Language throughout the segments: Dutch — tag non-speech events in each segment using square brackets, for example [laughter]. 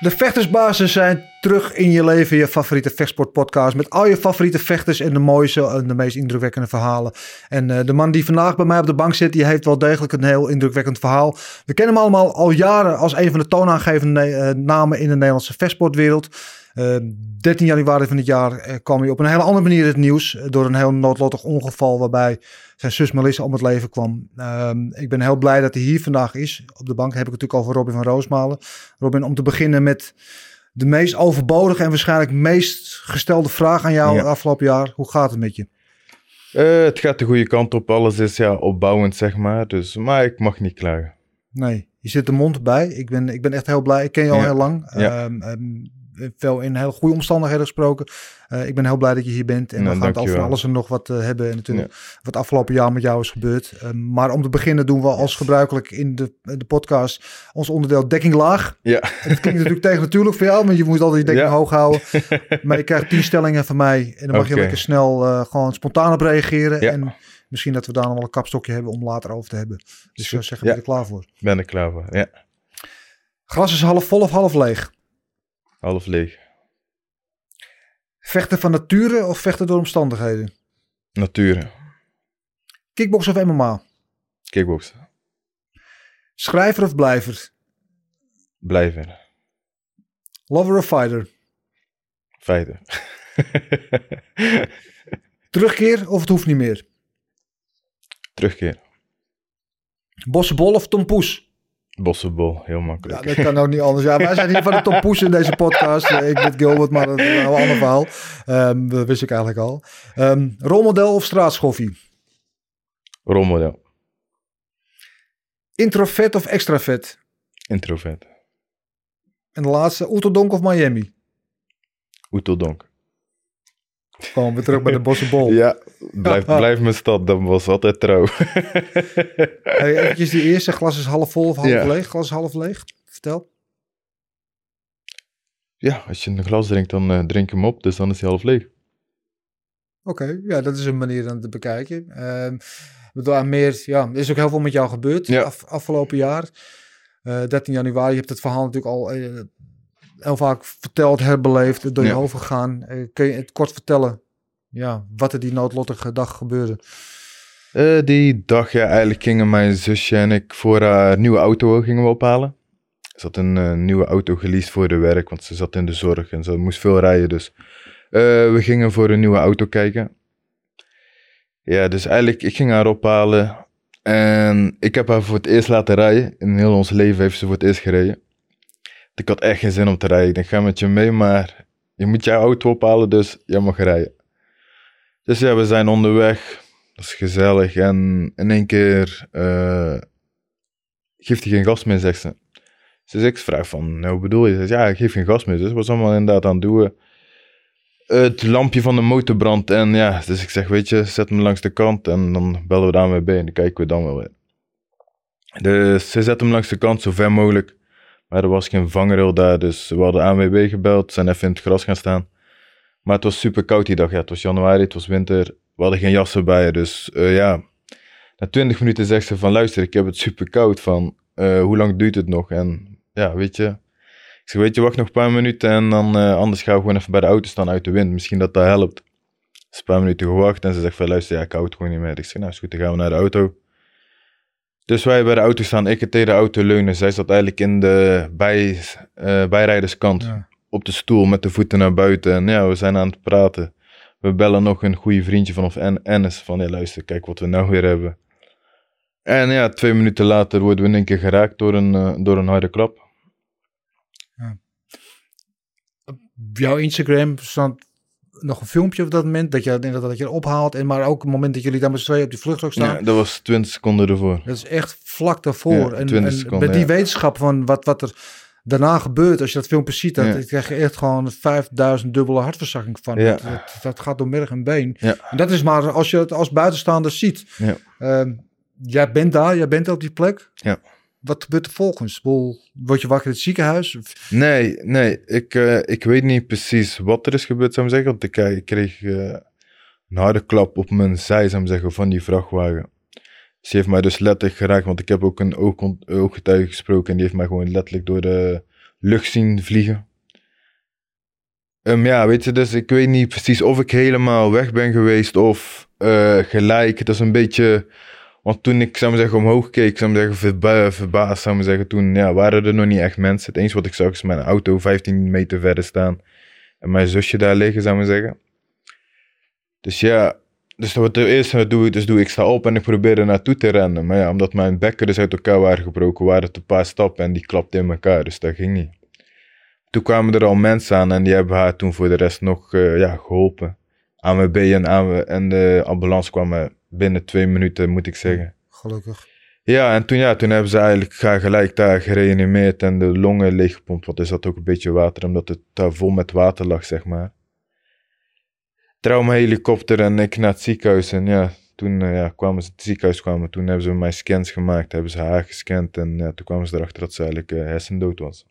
De vechtersbazen zijn terug in je leven, je favoriete vechtsportpodcast. Met al je favoriete vechters en de mooiste en de meest indrukwekkende verhalen. En eh, de man die vandaag bij mij op de bank zit, die heeft wel degelijk een heel indrukwekkend verhaal. We kennen hem allemaal al jaren als een van de toonaangevende eh, namen in de Nederlandse vechtsportwereld. Uh, 13 januari van dit jaar eh, kwam hij op een hele andere manier het nieuws. eh, door een heel noodlottig ongeval waarbij zijn zus Melissa om het leven kwam. Ehm, ik ben heel blij dat hij hier vandaag is. Op de bank heb ik het natuurlijk over Robin van Roosmalen. Robin, om te beginnen met de meest overbodige en waarschijnlijk meest gestelde vraag aan jou Ja. afgelopen jaar. Hoe gaat het met je? Eh, het gaat de goede kant op. Alles is ja, opbouwend, zeg maar. Dus, maar ik mag niet klagen. Nee, je zit de mond bij. Ik ben, ik ben echt heel blij. Ik ken je al Ja. heel lang. Ja. Ehm, ehm, veel in hele goede omstandigheden gesproken. Eh, ik ben heel blij dat je hier bent. En Nou, we gaan het over alles en nog wat eh, hebben. En natuurlijk wat afgelopen jaar met jou is gebeurd. Ehm, maar om te beginnen doen we als gebruikelijk in de, de podcast ons onderdeel dekking laag. Ja, Het klinkt natuurlijk tegen natuurlijk voor jou, want je moet altijd je dekking Ja. hoog houden. Maar je krijgt tien stellingen van mij. En dan mag je lekker snel eh, gewoon spontaan op reageren. Ja. En misschien dat we daar nog wel een kapstokje hebben om later over te hebben. Dus ik zou zeggen, ben je er klaar voor? ben er klaar voor. Ja, Glas is half vol of half leeg? Half leeg. Vechten van nature of vechten door omstandigheden? Natuur. Kickbox of MMA? Kickboksen. Schrijver of blijver? Blijven. Lover of fighter? Feiten. [laughs] Terugkeer of het hoeft niet meer? Terugkeer. Bossenbol of tompoes? Bossenbol. Heel Ja, makkelijk. dat kan ook niet anders. Ja, wij zijn hier van de tompoes in deze podcast. Eh, Ik met Gilbert, maar dat is een ander verhaal. Ehm, dat wist ik eigenlijk al. Ehm, rolmodel of straatschoffie? Rolmodel. Introvert of extravert? Introvert. En de laatste, Oeteldonk of Miami? Oeteldonk. Gewoon weer terug bij de Bossenbol. Ja, blijf, [laughs] blijf mijn stad. Dat was altijd trouw. [laughs] Hey, eventjes die eerste, glas is half vol of half Ja. leeg? Glas is half leeg. Vertel. ja, als je een glas drinkt, dan eh, drink je hem op. Dus dan is hij half leeg. Oké, ja, dat is een manier om te bekijken. Bedoel, aan meer, ja, er is ook heel veel met jou gebeurd Ja. af, afgelopen jaar. Eh 13 januari, je hebt het verhaal natuurlijk al eh, heel vaak verteld, herbeleefd, door je Ja. hoofd gegaan. Eh, kun je het kort vertellen, ja, wat er die noodlottige dag gebeurde? Eh, die dag, ja, eigenlijk gingen mijn zusje en ik voor haar nieuwe auto gingen we ophalen. Ze had een eh, nieuwe auto geleased voor de werk, want ze zat in de zorg en ze moest veel rijden. Dus we gingen voor een nieuwe auto kijken. Ja, dus eigenlijk, ik ging haar ophalen. En ik heb haar voor het eerst laten rijden. In heel ons leven heeft ze voor het eerst gereden. Ik had echt geen zin om te rijden. Ik denk, ga met je mee, maar je moet jouw auto ophalen, dus jij mag rijden. Dus ja, we zijn onderweg. Dat is gezellig. En in één keer eh, geeft hij geen gas meer, zegt ze. Dus ik vraag van, nou, hoe bedoel je? Ze zegt, ja, ik geef geen gas meer. Dus we was allemaal inderdaad aan het doen. Het lampje van de motor brandt. En ja, dus ik zeg, weet je, zet hem langs de kant. En dan bellen we de ANWB en dan kijken we dan wel weer. Dus ze zet hem langs de kant, zo ver mogelijk. Maar er was geen vangrail daar, dus we hadden ANWB gebeld. Zijn even in het gras gaan staan. Maar het was super koud die dag. Ja, het was januari, het was winter. We hadden geen jassen bij, dus eh, ja. Na 20 minuten zegt ze van, luister, ik heb het super koud. Van, eh, hoe lang duurt het nog? En ja, weet je. Ik zeg, weet je, wacht nog een paar minuten en dan eh, anders gaan we gewoon even bij de auto staan uit de wind. Misschien dat dat helpt. Dus een paar minuten gewacht en ze zegt van, luister, ja, het gewoon niet meer. Ik zeg, nou is goed, dan gaan we naar de auto. Dus wij bij de auto staan, ik het tegen de auto leunen. Zij zat eigenlijk in de bij, eh, bijrijderskant Ja. op de stoel met de voeten naar buiten. En ja, we zijn aan het praten. We bellen nog een goede vriendje van of En- Ennis van, ja luister, kijk wat we nou weer hebben. En ja, twee minuten later worden we in één keer geraakt door een, eh, door een harde klap. Op jouw Instagram stond nog een filmpje op dat moment dat je, dat, dat je ophaalt. En maar ook het moment dat jullie daar met z'n tweeën op die vluchtstrook staan. Ja, dat was 20 seconden ervoor. Dat is echt vlak daarvoor. Ja, en 20 en seconden, met die ja. wetenschap van wat, wat er daarna gebeurt, als je dat filmpje ziet, dan Ja. krijg je echt gewoon 5000 dubbele hartverzakking van. Ja. Dat, dat, dat gaat door merg en been. Ja. En dat is maar als je het als buitenstaander ziet. Ja. Ehm, jij bent daar, jij bent op die plek. Ja. Wat gebeurt er volgens? Word je wakker in het ziekenhuis? Nee, nee, ik, eh, ik weet niet precies wat er is gebeurd, zou ik zeggen. Want ik, eh, kreeg eh, een harde klap op mijn zij, zou ik zeggen, van die vrachtwagen. Ze heeft mij dus letterlijk geraakt, want ik heb ook een oogkon- ooggetuige gesproken. En die heeft mij gewoon letterlijk door de lucht zien vliegen. Ehm, ja, weet je, dus ik weet niet precies of ik helemaal weg ben geweest of gelijk. Het is een beetje... Want toen ik, zou zeggen, omhoog keek, zou zeggen, verba verbaasd, zou zeggen, toen ja, waren er nog niet echt mensen. Het enige wat ik zag is mijn auto 15 meter verder staan en mijn zusje daar liggen, zou zeggen. Dus ja, dus wat het eerste doe ik, dus doe ik sta op en ik probeer er naartoe te rennen. Maar ja, omdat mijn bekken dus uit elkaar waren gebroken, waren het een paar stappen en die klapten in elkaar, dus dat ging niet. Toen kwamen er al mensen aan en die hebben haar toen voor de rest nog eh, ja, geholpen. ANWB en, ANW en de ambulance kwamen binnen twee minuten, moet ik zeggen. Gelukkig. Ja, en toen, ja, toen hebben ze eigenlijk gelijk daar gereanimeerd en de longen leeggepompt. Want er zat ook een beetje water, omdat het daar vol met water lag, zeg maar. Traumahelikopter en ik naar het ziekenhuis. En ja, toen eh, ja, kwamen ze het ziekenhuis kwamen, toen hebben ze mij scans gemaakt, hebben ze haar gescand. En ja, toen kwamen ze erachter dat ze eigenlijk eh, hersendood was.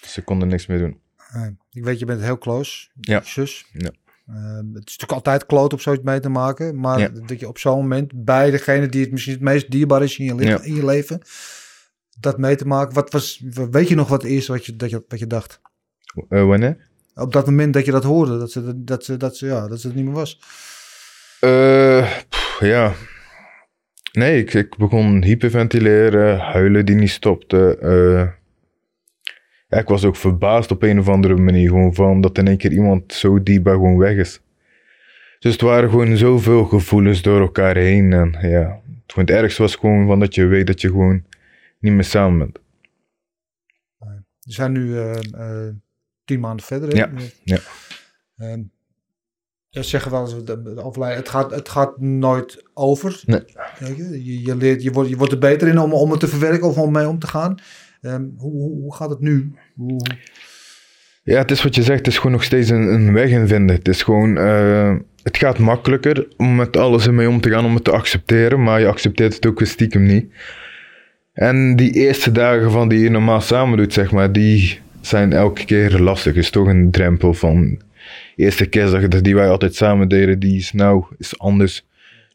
Ze konden niks meer doen. Eh, ik weet, je bent heel close. Ja. Zus. Ja. Eh, het is natuurlijk altijd kloot om zoiets mee te maken. Maar Ja. dat je op zo'n moment bij degene die het misschien het meest dierbaar is in je, Ja. in je leven. Dat mee te maken. Wat was, weet je nog wat het eerste wat je, dat je, wat je dacht? Eh, wanneer? Op dat moment dat je dat hoorde. Dat ze, dat ze, dat ze, ja, dat ze het niet meer was. Eh, pff, ja. Nee, ik, ik begon hyperventileren, huilen die niet stopte. Ja, ik was ook verbaasd op een of andere manier. Gewoon van dat in één keer iemand zo dierbaar gewoon weg is. Dus het waren gewoon zoveel gevoelens door elkaar heen. En ja, het, ergste was gewoon van dat je weet dat je gewoon niet meer samen bent. We zijn nu eh, eh, tien maanden verder. hè? Ja, ja. Ehm, ja, zeggen wel eens, overlijden, het gaat, het gaat nooit over. Nee. Je, je, leert, je, wordt, je wordt er beter in om, om het te verwerken of om mee om te gaan. Ehm, hoe, gaat het nu? Ja, het is wat je zegt, het is gewoon nog steeds een, een weg in vinden. Het is gewoon, eh, het gaat makkelijker om met alles ermee om te gaan, om het te accepteren, maar je accepteert het ook weer stiekem niet. En die eerste dagen van die je normaal samen doet, zeg maar, die zijn elke keer lastig. Het is toch een drempel van eerste kerstdag die wij altijd samen deden, die is nou is anders.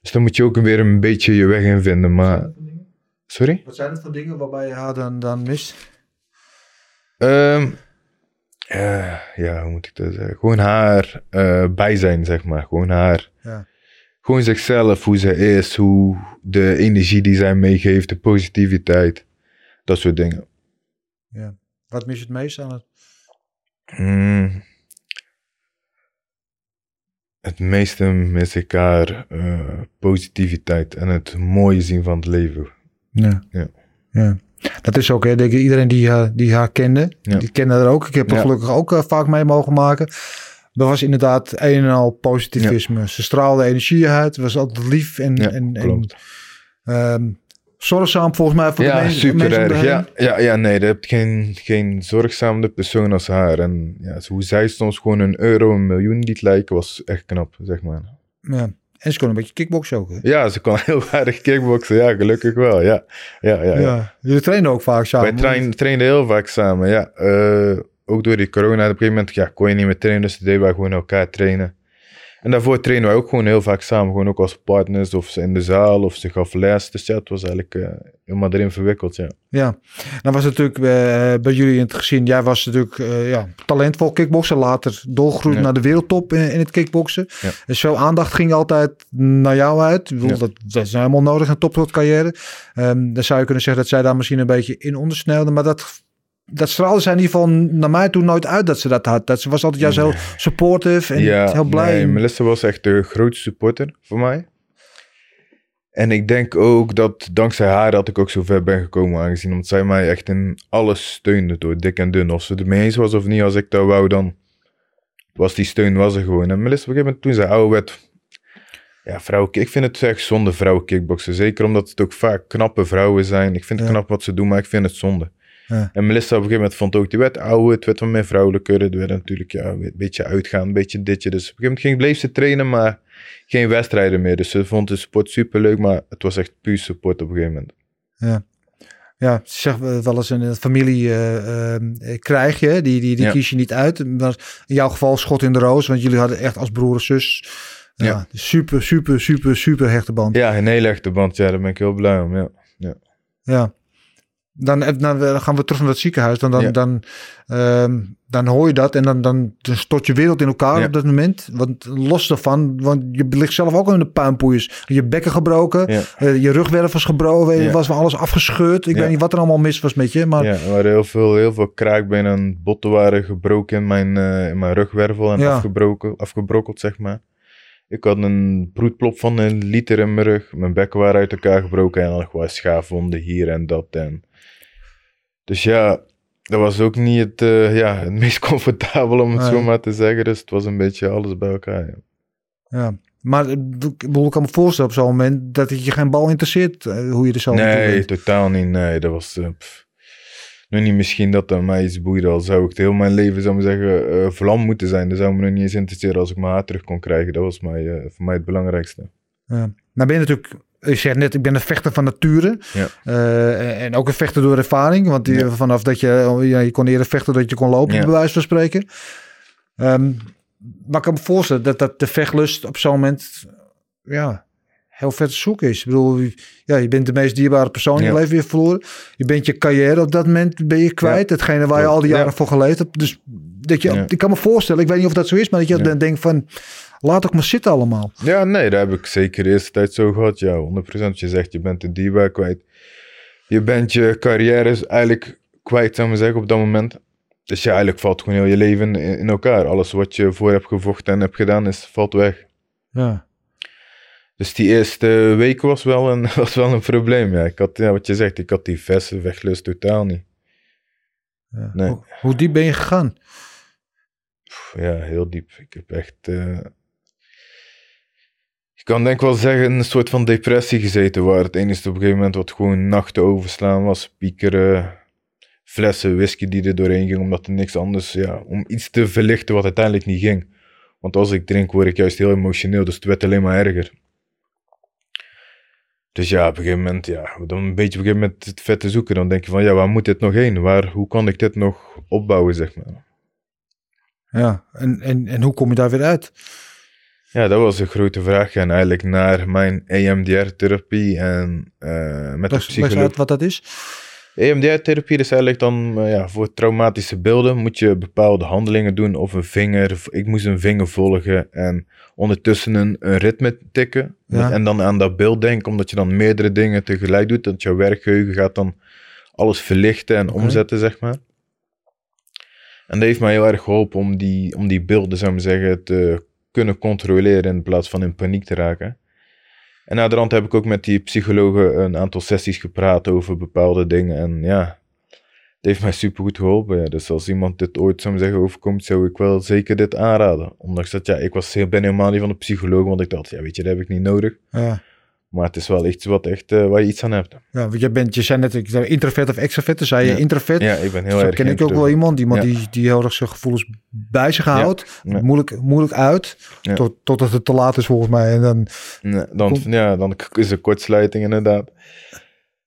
Dus dan moet je ook weer een beetje je weg in vinden, maar... Sorry? wat zijn het voor dingen waarbij je haar dan, dan mist? Ehm, eh, ja, hoe moet ik dat zeggen? Gewoon haar eh bijzijn, zeg maar. Gewoon haar. Ja. Gewoon zichzelf, hoe ze is, hoe de energie die zij meegeeft, de positiviteit. Dat soort dingen. Ja. Wat mis je het meest aan het? Mm. Het meeste mis ik haar eh, positiviteit en het mooie zien van het leven. Ja. Ja. ja. Dat is ook, hè, denk ik, iedereen die, eh, die haar kende, Ja. die kende haar ook. Ik heb er Ja. gelukkig ook eh, vaak mee mogen maken. Dat was inderdaad een en al positivisme. Ze straalde energie uit, was altijd lief en, en, ehm, zorgzaam volgens mij voor de Ja, mensen, super erg. Ja, ja, ja, nee, je hebt geen, geen zorgzame persoon als haar. En ja, hoe zij soms gewoon een euro, een miljoen liet lijken, was echt knap, zeg maar. Ja. En ze kon een beetje kickboksen ook. Hè? Ja, ze kon heel [laughs] aardig kickboksen. Ja, gelukkig wel. Ja, ja, ja. ja. Ja. Jullie trainen ook vaak samen. Wij train, trainden heel vaak samen, ja. Eh, ook door die corona, op een gegeven moment ja, kon je niet meer trainen, dus deden wij gewoon elkaar trainen. En daarvoor trainen wij ook gewoon heel vaak samen, gewoon ook als partners, of ze in de zaal, of ze gaf les. Dus ja, het was eigenlijk eh, helemaal erin verwikkeld, ja. Ja, dan was natuurlijk eh, bij jullie in het gezin. Jij was natuurlijk eh, ja, talentvol kickbokser. Later doorgroeid Ja. naar de wereldtop in, in het kickboksen. Ja. En zo aandacht ging altijd naar jou uit. Ik bedoel, Ja. dat, dat is helemaal nodig, een topsportcarrière. Ehm dan zou je kunnen zeggen dat zij daar misschien een beetje in ondersnelde. Maar dat dat straalde zij in ieder geval naar mij toen nooit uit dat ze dat had. Dat ze was altijd juist heel supportive en heel blij. Nee, Melissa was echt de grootste supporter voor mij. En ik denk ook dat dankzij haar dat ik ook zo ver ben gekomen aangezien. Omdat zij mij echt in alles steunde door dik en dun. Of ze het mee eens was of niet, als ik dat wou, dan was die steun was er gewoon. En Melissa op een gegeven moment toen ze ouder werd... Ja, vrouwen, ik vind het echt zonde vrouwen kickboksen. Zeker omdat het ook vaak knappe vrouwen zijn. Ik vind het Ja. knap wat ze doen, maar ik vind het zonde. Ja. En Melissa op een gegeven moment vond ook, die werd ouder, het werd wat meer vrouwelijker. Het werd natuurlijk ja, een beetje uitgaan, een beetje ditje. Dus op een gegeven moment ging, bleef ze trainen, maar geen wedstrijden meer. Dus ze vond de sport superleuk, maar het was echt puur support op een gegeven moment. Ja. Ja, ze zegt wel eens in een familie eh, eh, krijg je, die, die, die Ja. kies je niet uit. Maar in jouw geval schot in de roos, want jullie hadden echt als broer en zus ja. Ja. super, super, super, super hechte band. Ja, een hele echte band, ja, daar ben ik heel blij om. Ja. Ja. Dan, eh, dan eh, gaan we terug naar het ziekenhuis. Dan, dan, Ja. dan, ehm, dan hoor je dat en dan, dan, dan stort je wereld in elkaar Ja. op dat moment. Want los daarvan, want je ligt zelf ook in de puinpoeiers. Je bekken gebroken, Ja. eh, je rugwerf was gebroken, er was van alles afgescheurd. Ik weet niet wat er allemaal mis was met je, maar ja, er waren heel veel, heel veel kraakbenen en botten waren gebroken in mijn, in mijn rugwervel en afgebroken, afgebrokkeld, zeg maar. Ik had een bloedplop van een liter in mijn rug. Mijn bekken waren uit elkaar gebroken en dan gewoon schaafwonden hier en dat. En... Dus ja, dat was ook niet het, eh, ja, het meest [laughs] comfortabel om het Nee. zo maar te zeggen. Dus het was een beetje alles bij elkaar. Ja. Ja, maar eh, ik kan me voorstellen op zo'n moment dat het je geen bal interesseert eh, hoe je er zo Nee, totaal niet. Nee, dat was. niet misschien dat dat mij iets boeide. Al zou ik het heel mijn leven, zou ik zeggen, vlam moeten zijn. Dan zou me nog niet eens interesseren als ik mijn haar terug kon krijgen. Dat was mij, voor mij het belangrijkste. Ja. Nou ben je natuurlijk, je zegt net, ik ben een vechter van nature. Ja. Eh, en ook een vechter door ervaring. Want die, Ja. vanaf dat je, ja, je kon eerder vechten dat je kon lopen, bij wijze van spreken. Ehm, maar ik kan me voorstellen dat, dat de vechtlust op zo'n moment, ja, heel ver te zoeken is. Ik bedoel, ja, je bent de meest dierbare persoon in je leven weer verloren. Je bent je carrière op dat moment ben je kwijt. Hetgene waar je al die Ja. jaren voor geleefd hebt. Dus dat je, ik kan me voorstellen, ik weet niet of dat zo is, maar dat je dan denkt van, laat ook maar zitten allemaal. Ja, nee, dat heb ik zeker de eerste tijd zo gehad. Ja, 100%. Je zegt, je bent de dierbaar kwijt. Je bent je carrière eigenlijk kwijt, zou ik zeggen, op dat moment. Dus ja, eigenlijk valt gewoon heel je leven in, in elkaar. Alles wat je voor hebt gevochten en hebt gedaan, is, valt weg. Ja. Dus die eerste week was wel een, [laughs] was wel een probleem. Ja. Ik had, ja, wat je zegt, ik had die verse weglust totaal niet. Ja. Nee. Hoe, hoe diep ben je gegaan? Pff, Ja, heel diep. Ik heb echt. eh, Ik kan denk wel zeggen, een soort van depressie gezeten. Waar het enige op een gegeven moment wat gewoon nachten overslaan was. Piekeren, flessen whisky die er doorheen ging. Omdat er niks anders. Ja, om iets te verlichten wat uiteindelijk niet ging. Want als ik drink, word ik juist heel emotioneel. Dus het werd alleen maar erger. Dus ja, op een gegeven moment, ja, dan een beetje gegeven moment het vet te zoeken. Dan denk je van, ja, waar moet dit nog heen? Waar, hoe kan ik dit nog opbouwen, zeg maar? Ja, en, en, en hoe kom je daar weer uit? Ja, dat was een grote vraag. En eigenlijk naar mijn EMDR-therapie en eh, met de Leg, leg psycholoog. uit wat dat is. EMDR-therapie is eigenlijk dan eh, ja, voor traumatische beelden moet je bepaalde handelingen doen of een vinger. Ik moest een vinger volgen en ondertussen een, een ritme tikken. Ja. En dan aan dat beeld denken, omdat je dan meerdere dingen tegelijk doet. Dat jouw werkgeheugen gaat dan alles verlichten en omzetten, zeg maar. En dat heeft mij heel erg geholpen om die, om die beelden, zou ik maar zeggen, te kunnen controleren in plaats van in paniek te raken. En na de rand heb ik ook met die psychologen een aantal sessies gepraat over bepaalde dingen. En ja, het heeft mij super goed geholpen. Ja. Dus als iemand dit ooit zou zeggen overkomt, zou ik wel zeker dit aanraden. Ondanks dat, ja, ik was, ben helemaal niet van de psycholoog, want ik dacht, ja, weet je, dat heb ik niet nodig. Ja, Maar het is wel iets wat echt, eh, waar je iets aan hebt. ja want je, bent, je zei net ik zei introvert of extrovert. Dan zei je Ja. introvert. Ja, ik ben heel Zo erg ken ik ook wel iemand, iemand Ja. die, die heel erg zijn gevoelens bij zich houdt. Ja. Moeilijk, moeilijk uit. Tot, totdat het te laat is volgens mij. En dan, dan, ja, dan is er kortsluiting inderdaad.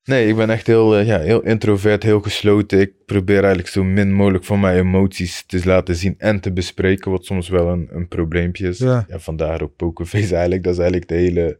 Nee, ik ben echt heel, eh, ja, heel introvert, heel gesloten. Ik probeer eigenlijk zo min mogelijk van mijn emoties te laten zien en te bespreken, wat soms wel een, een probleempje is. Ja. vandaar ook pokerface eigenlijk, dat is eigenlijk de hele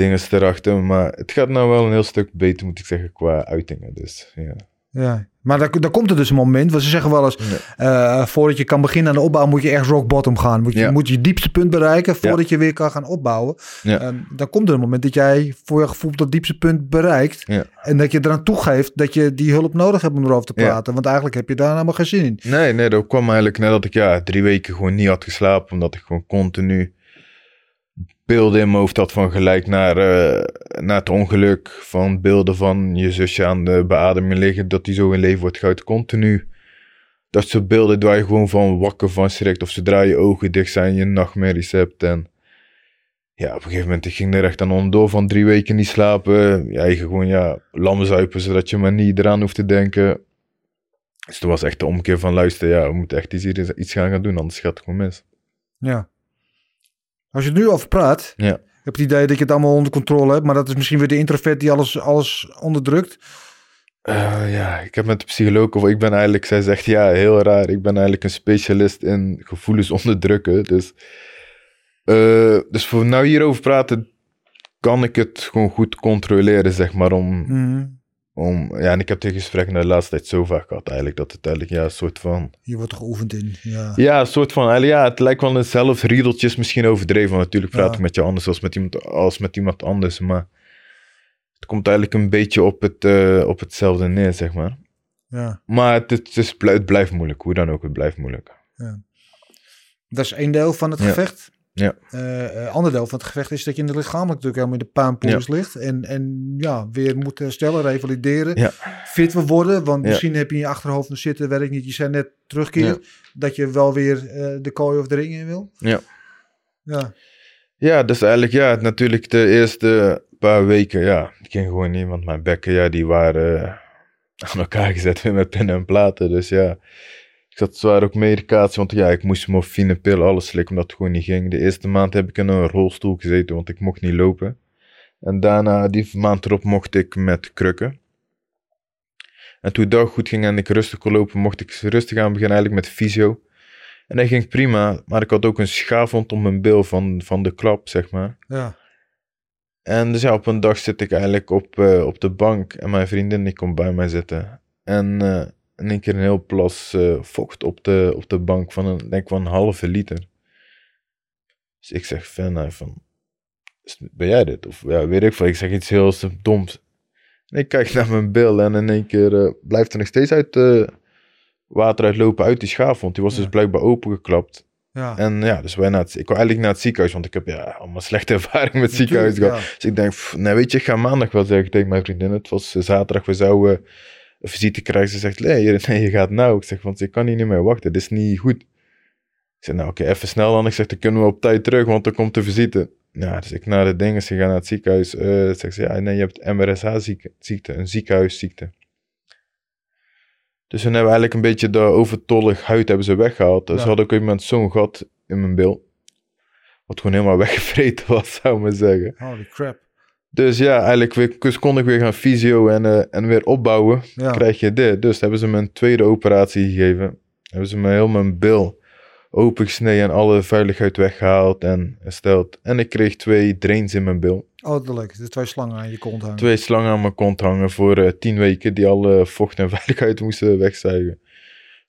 ding is erachter. Maar het gaat nou wel een heel stuk beter, moet ik zeggen, qua uitingen. Dus ja. Ja. Maar dan, dan komt er dus een moment, want ze zeggen wel eens, eh, voordat je kan beginnen aan de opbouw, moet je ergens rock bottom gaan. Moet je, Ja. moet je diepste punt bereiken voordat je weer kan gaan opbouwen. Ehm, dan komt er een moment dat jij voor je gevoel dat diepste punt bereikt. En dat je eraan toegeeft dat je die hulp nodig hebt om erover te praten. Want eigenlijk heb je daar helemaal geen zin in. Nee, nee, dat kwam eigenlijk nadat ik ja, drie weken gewoon niet had geslapen. Omdat ik gewoon continu beelden in mijn hoofd had van gelijk naar, eh, naar het ongeluk. Van beelden van je zusje aan de beademing liggen, dat die zo in leven wordt gehouden. Continu. Dat soort beelden waar je gewoon van wakker van schrikt. Of zodra je ogen dicht zijn, je nachtmerries hebt. En ja, op een gegeven moment ik ging er echt aan onderdoor van drie weken niet slapen. Ja, je gewoon ja, lammen zuipen, zodat je maar niet eraan hoeft te denken. Dus toen was echt de omkeer van luister, ja, we moeten echt iets, iets gaan gaan doen, anders gaat het gewoon mis. Ja. Als je er nu over praat, Ja. heb je het idee dat je het allemaal onder controle hebt. Maar dat is misschien weer de introvert die alles, alles onderdrukt. Eh, ja, ik heb met de psycholoog, of ik ben eigenlijk, zij zegt ja, heel raar, ik ben eigenlijk een specialist in gevoelens onderdrukken. Dus, eh, dus voor nou hierover praten, kan ik het gewoon goed controleren, zeg maar, om, Mhm. Om ja, en ik heb die gesprekken de laatste tijd zo vaak gehad eigenlijk, dat het eigenlijk, ja, een soort van, Je wordt er geoefend in. Ja. ja, een soort van, eigenlijk, ja, het lijkt wel een zelf riedeltjes misschien overdreven, want natuurlijk praat Ja. ik met je anders als met iemand, als met iemand anders, maar het komt eigenlijk een beetje op, het, eh, op hetzelfde neer, zeg maar. ja. Maar het, het, is, het blijft moeilijk, hoe dan ook, het blijft moeilijk. Dat is één deel van het Ja. gevecht. Ja. Eh, eh, ander deel van het gevecht is dat je in de lichamelijk natuurlijk helemaal in de puinpoels ligt. En, en ja, weer moet herstellen, revalideren. Ja. Fit worden. Want misschien heb je in je achterhoofd nog zitten, weet ik niet. Je zei net terugkeer. Dat je wel weer eh, de kooi of de ring in wil. Ja. Ja. Ja, dus eigenlijk, ja, natuurlijk de eerste paar weken, ja, ik ging gewoon niet, want mijn bekken, ja, die waren aan elkaar gezet [laughs] met pinnen en platen. Dus ja, ik zat zwaar ook medicatie, want ja, ik moest morfine, pillen, alles slikken, omdat het gewoon niet ging. De eerste maand heb ik in een rolstoel gezeten, want ik mocht niet lopen. En daarna, die maand erop, mocht ik met krukken. En toen dat goed ging en ik rustig kon lopen, mocht ik rustig aan beginnen eigenlijk met fysio. En dat ging prima, maar ik had ook een schaafwond om mijn bil van, van de klap, zeg maar. Ja. En dus ja, op een dag zit ik eigenlijk op, eh, op de bank en mijn vriendin die komt bij mij zitten. En eh, in één keer een heel plas eh, vocht op de, op de bank van een, denk van een halve liter. Dus ik zeg van, nou, van "Is- ben jij dit? Of ja, weet ik veel. Ik zeg iets heel doms. En ik kijk naar mijn bil en in één keer eh, blijft er nog steeds uit eh, water uitlopen uit die schaafwond. Die was Ja. dus blijkbaar opengeklapt. Ja. En ja, dus wij naar het, ik wou eigenlijk naar het ziekenhuis, want ik heb ja, allemaal slechte [laughs] ervaring met het ziekenhuis gehad. Dus ik denk, pff, nee, weet je, ik ga maandag wel zeggen tegen mijn vriendin. Het was eh, zaterdag, we zouden een visite krijgen. Ze zegt, nee, je- gaat nou. Ik zeg, want ik kan hier niet meer wachten, dit is niet goed. Ik zeg, nou oké, even snel dan. Ik zeg, dan kunnen we op tijd terug, want dan komt de visite. Ja, dus ik naar de dingen, ze gaan naar het ziekenhuis. Eh zegt ze, ja, nee, je hebt MRSA-ziekte, een ziekenhuisziekte. Dus toen hebben we eigenlijk een beetje de overtollig huid hebben ze weggehaald. Dus Ja. ze hadden ook iemand zo'n gat in mijn bil. Wat gewoon helemaal [laughs] weggevreten was, zou ik maar zeggen. Holy crap. Dus ja, eigenlijk weer, dus kon ik weer gaan fysio en, eh, en weer opbouwen. Ja. Krijg je dit. Dus hebben ze me een tweede operatie gegeven. Hebben ze me heel mijn bil opengesneden en alle vuiligheid weggehaald en hersteld. En ik kreeg twee drains in mijn bil. Oh, leuk. De twee slangen aan je kont hangen. Twee slangen aan mijn kont hangen voor eh, tien weken die alle vocht en [laughs] vuiligheid moesten wegzuigen.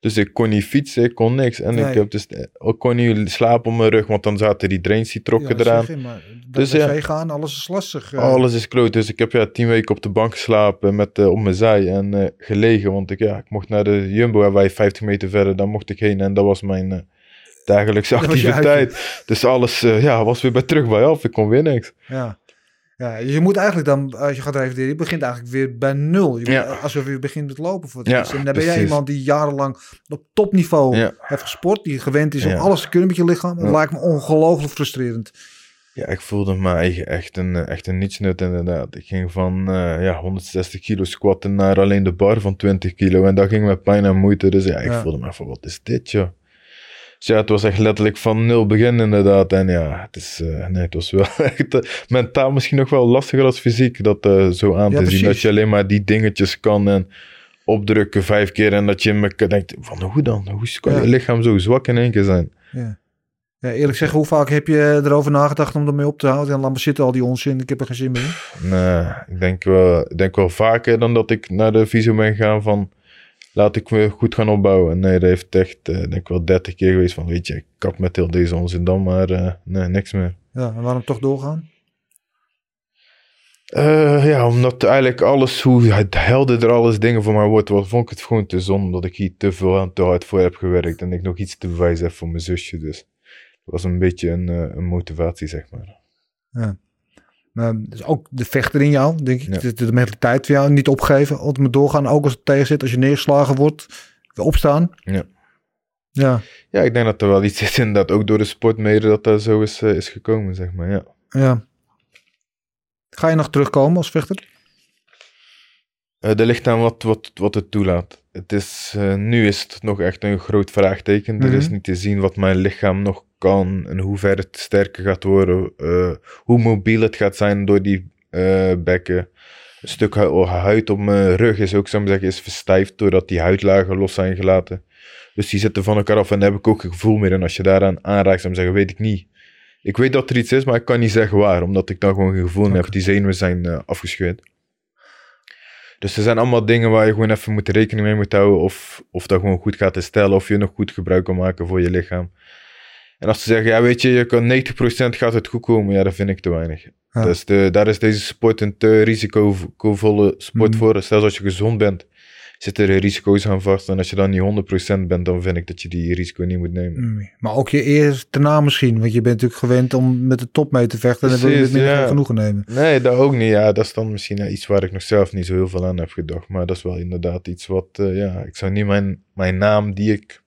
Dus ik kon niet fietsen, ik kon niks. En Nee. ik, heb dus, ik kon niet slapen op mijn rug, want dan zaten die drains die trokken Ja, eraan. je, maar Dus ja. gaan, alles is lastig. eh. Alles is kloot. Dus ik heb ja, tien weken op de bank geslapen met, eh, op mijn zij en eh, gelegen. Want ik, ja, ik mocht naar de Jumbo, waar wij 50 meter verder, daar mocht ik heen. En dat was mijn dagelijkse activiteit. Dus alles ja, was weer bij terug bij af. Ik kon weer niks. Ja. Ja, je moet eigenlijk dan, als je gaat revalideren, je begint eigenlijk weer bij nul. Je Ja. moet- Alsof je begint met lopen voor het Ja. En dan ben jij iemand die jarenlang op topniveau Ja. heeft gesport, die gewend is om alles te kunnen met je lichaam. Dat lijkt me ongelooflijk frustrerend. Ja, ik voelde me eigen echt een, eh, echt een nietsnut inderdaad. Ik ging van eh, ja, 160 kilo squatten naar alleen de bar van 20 kilo. En dat ging met pijn en moeite. Dus ja, ik voelde me van, wat is dit joh? Dus ja, het was echt letterlijk van nul begin inderdaad. En ja, het is, eh, nee, het was wel [laughs] echt eh, mentaal misschien nog wel lastiger als fysiek. Dat eh, zo aan Ja, te zien. Dat je alleen maar die dingetjes kan en opdrukken vijf keer. En dat je me denkt, van hoe dan? Hoe kan Ja. je lichaam zo zwak in één keer zijn? Ja. Ja, eerlijk zeggen, hoe vaak heb je erover nagedacht om ermee op te houden? En laat maar zitten al die onzin, ik heb er geen zin meer in. Nee, ik denk wel, ik denk wel vaker dan dat ik naar de visio ben gegaan van laat ik me goed gaan opbouwen. Nee, dat heeft echt, eh, denk ik wel 30 keer geweest van weet je, ik kap met heel deze onzin dan, maar eh, nee, niks meer. Ja, en waarom toch doorgaan? Eh, ja, omdat eigenlijk alles, hoe helder er alles dingen voor mij wordt, wat, vond ik het gewoon te zonde omdat ik hier te veel en te hard voor heb gewerkt en ik nog iets te bewijzen heb voor mijn zusje. Dus dat was een beetje een, een motivatie, zeg maar. Ja. Dus ook de vechter in jou, denk ik. De, de mentaliteit van jou, niet opgeven, altijd maar doorgaan. Ook als het tegen zit, als je neergeslagen wordt, weer opstaan. Ja. Ja, Ja, ik denk dat er wel iets is inderdaad, ook door de sport mede, dat dat zo is, eh, is gekomen, zeg maar, ja. ja. Ga je nog terugkomen als vechter? Eh er ligt aan wat, wat, wat het toelaat. Het is, eh, nu is het nog echt een groot vraagteken. Er is Mhm. niet te zien wat mijn lichaam nog kan en hoe ver het sterker gaat worden. eh, hoe mobiel het gaat zijn door die eh, bekken. Een stuk hu- huid op mijn rug is ook, zou ik zeggen, is verstijfd doordat die huidlagen los zijn gelaten. Dus die zitten van elkaar af en daar heb ik ook geen gevoel meer. En als je daaraan aanraakt, zou ik zeggen, weet ik niet. Ik weet dat er iets is, maar ik kan niet zeggen waar, omdat ik dan gewoon geen gevoel heb. Die zenuwen zijn eh, afgescheurd. Dus er zijn allemaal dingen waar je gewoon even moet rekening mee moet houden. Of, of dat gewoon goed gaat herstellen. Of je nog goed gebruik kan maken voor je lichaam. En als ze zeggen, ja weet je, je kan 90% gaat het goed komen. Ja, dat vind ik te weinig. Ja. Dus de, daar is deze sport een te risicovolle sport Mhm. voor. Zelfs als je gezond bent, zitten er risico's aan vast. En als je dan niet 100% bent, dan vind ik dat je die risico niet moet nemen. Mm, Maar ook je eerste naam misschien. Want je bent natuurlijk gewend om met de top mee te vechten. En dan wil je het minder ja. genoegen nemen. Nee, dat ook niet. Ja, dat is dan misschien ja, iets waar ik nog zelf niet zo heel veel aan heb gedacht. Maar dat is wel inderdaad iets wat, eh, ja, ik zou niet mijn, mijn naam die ik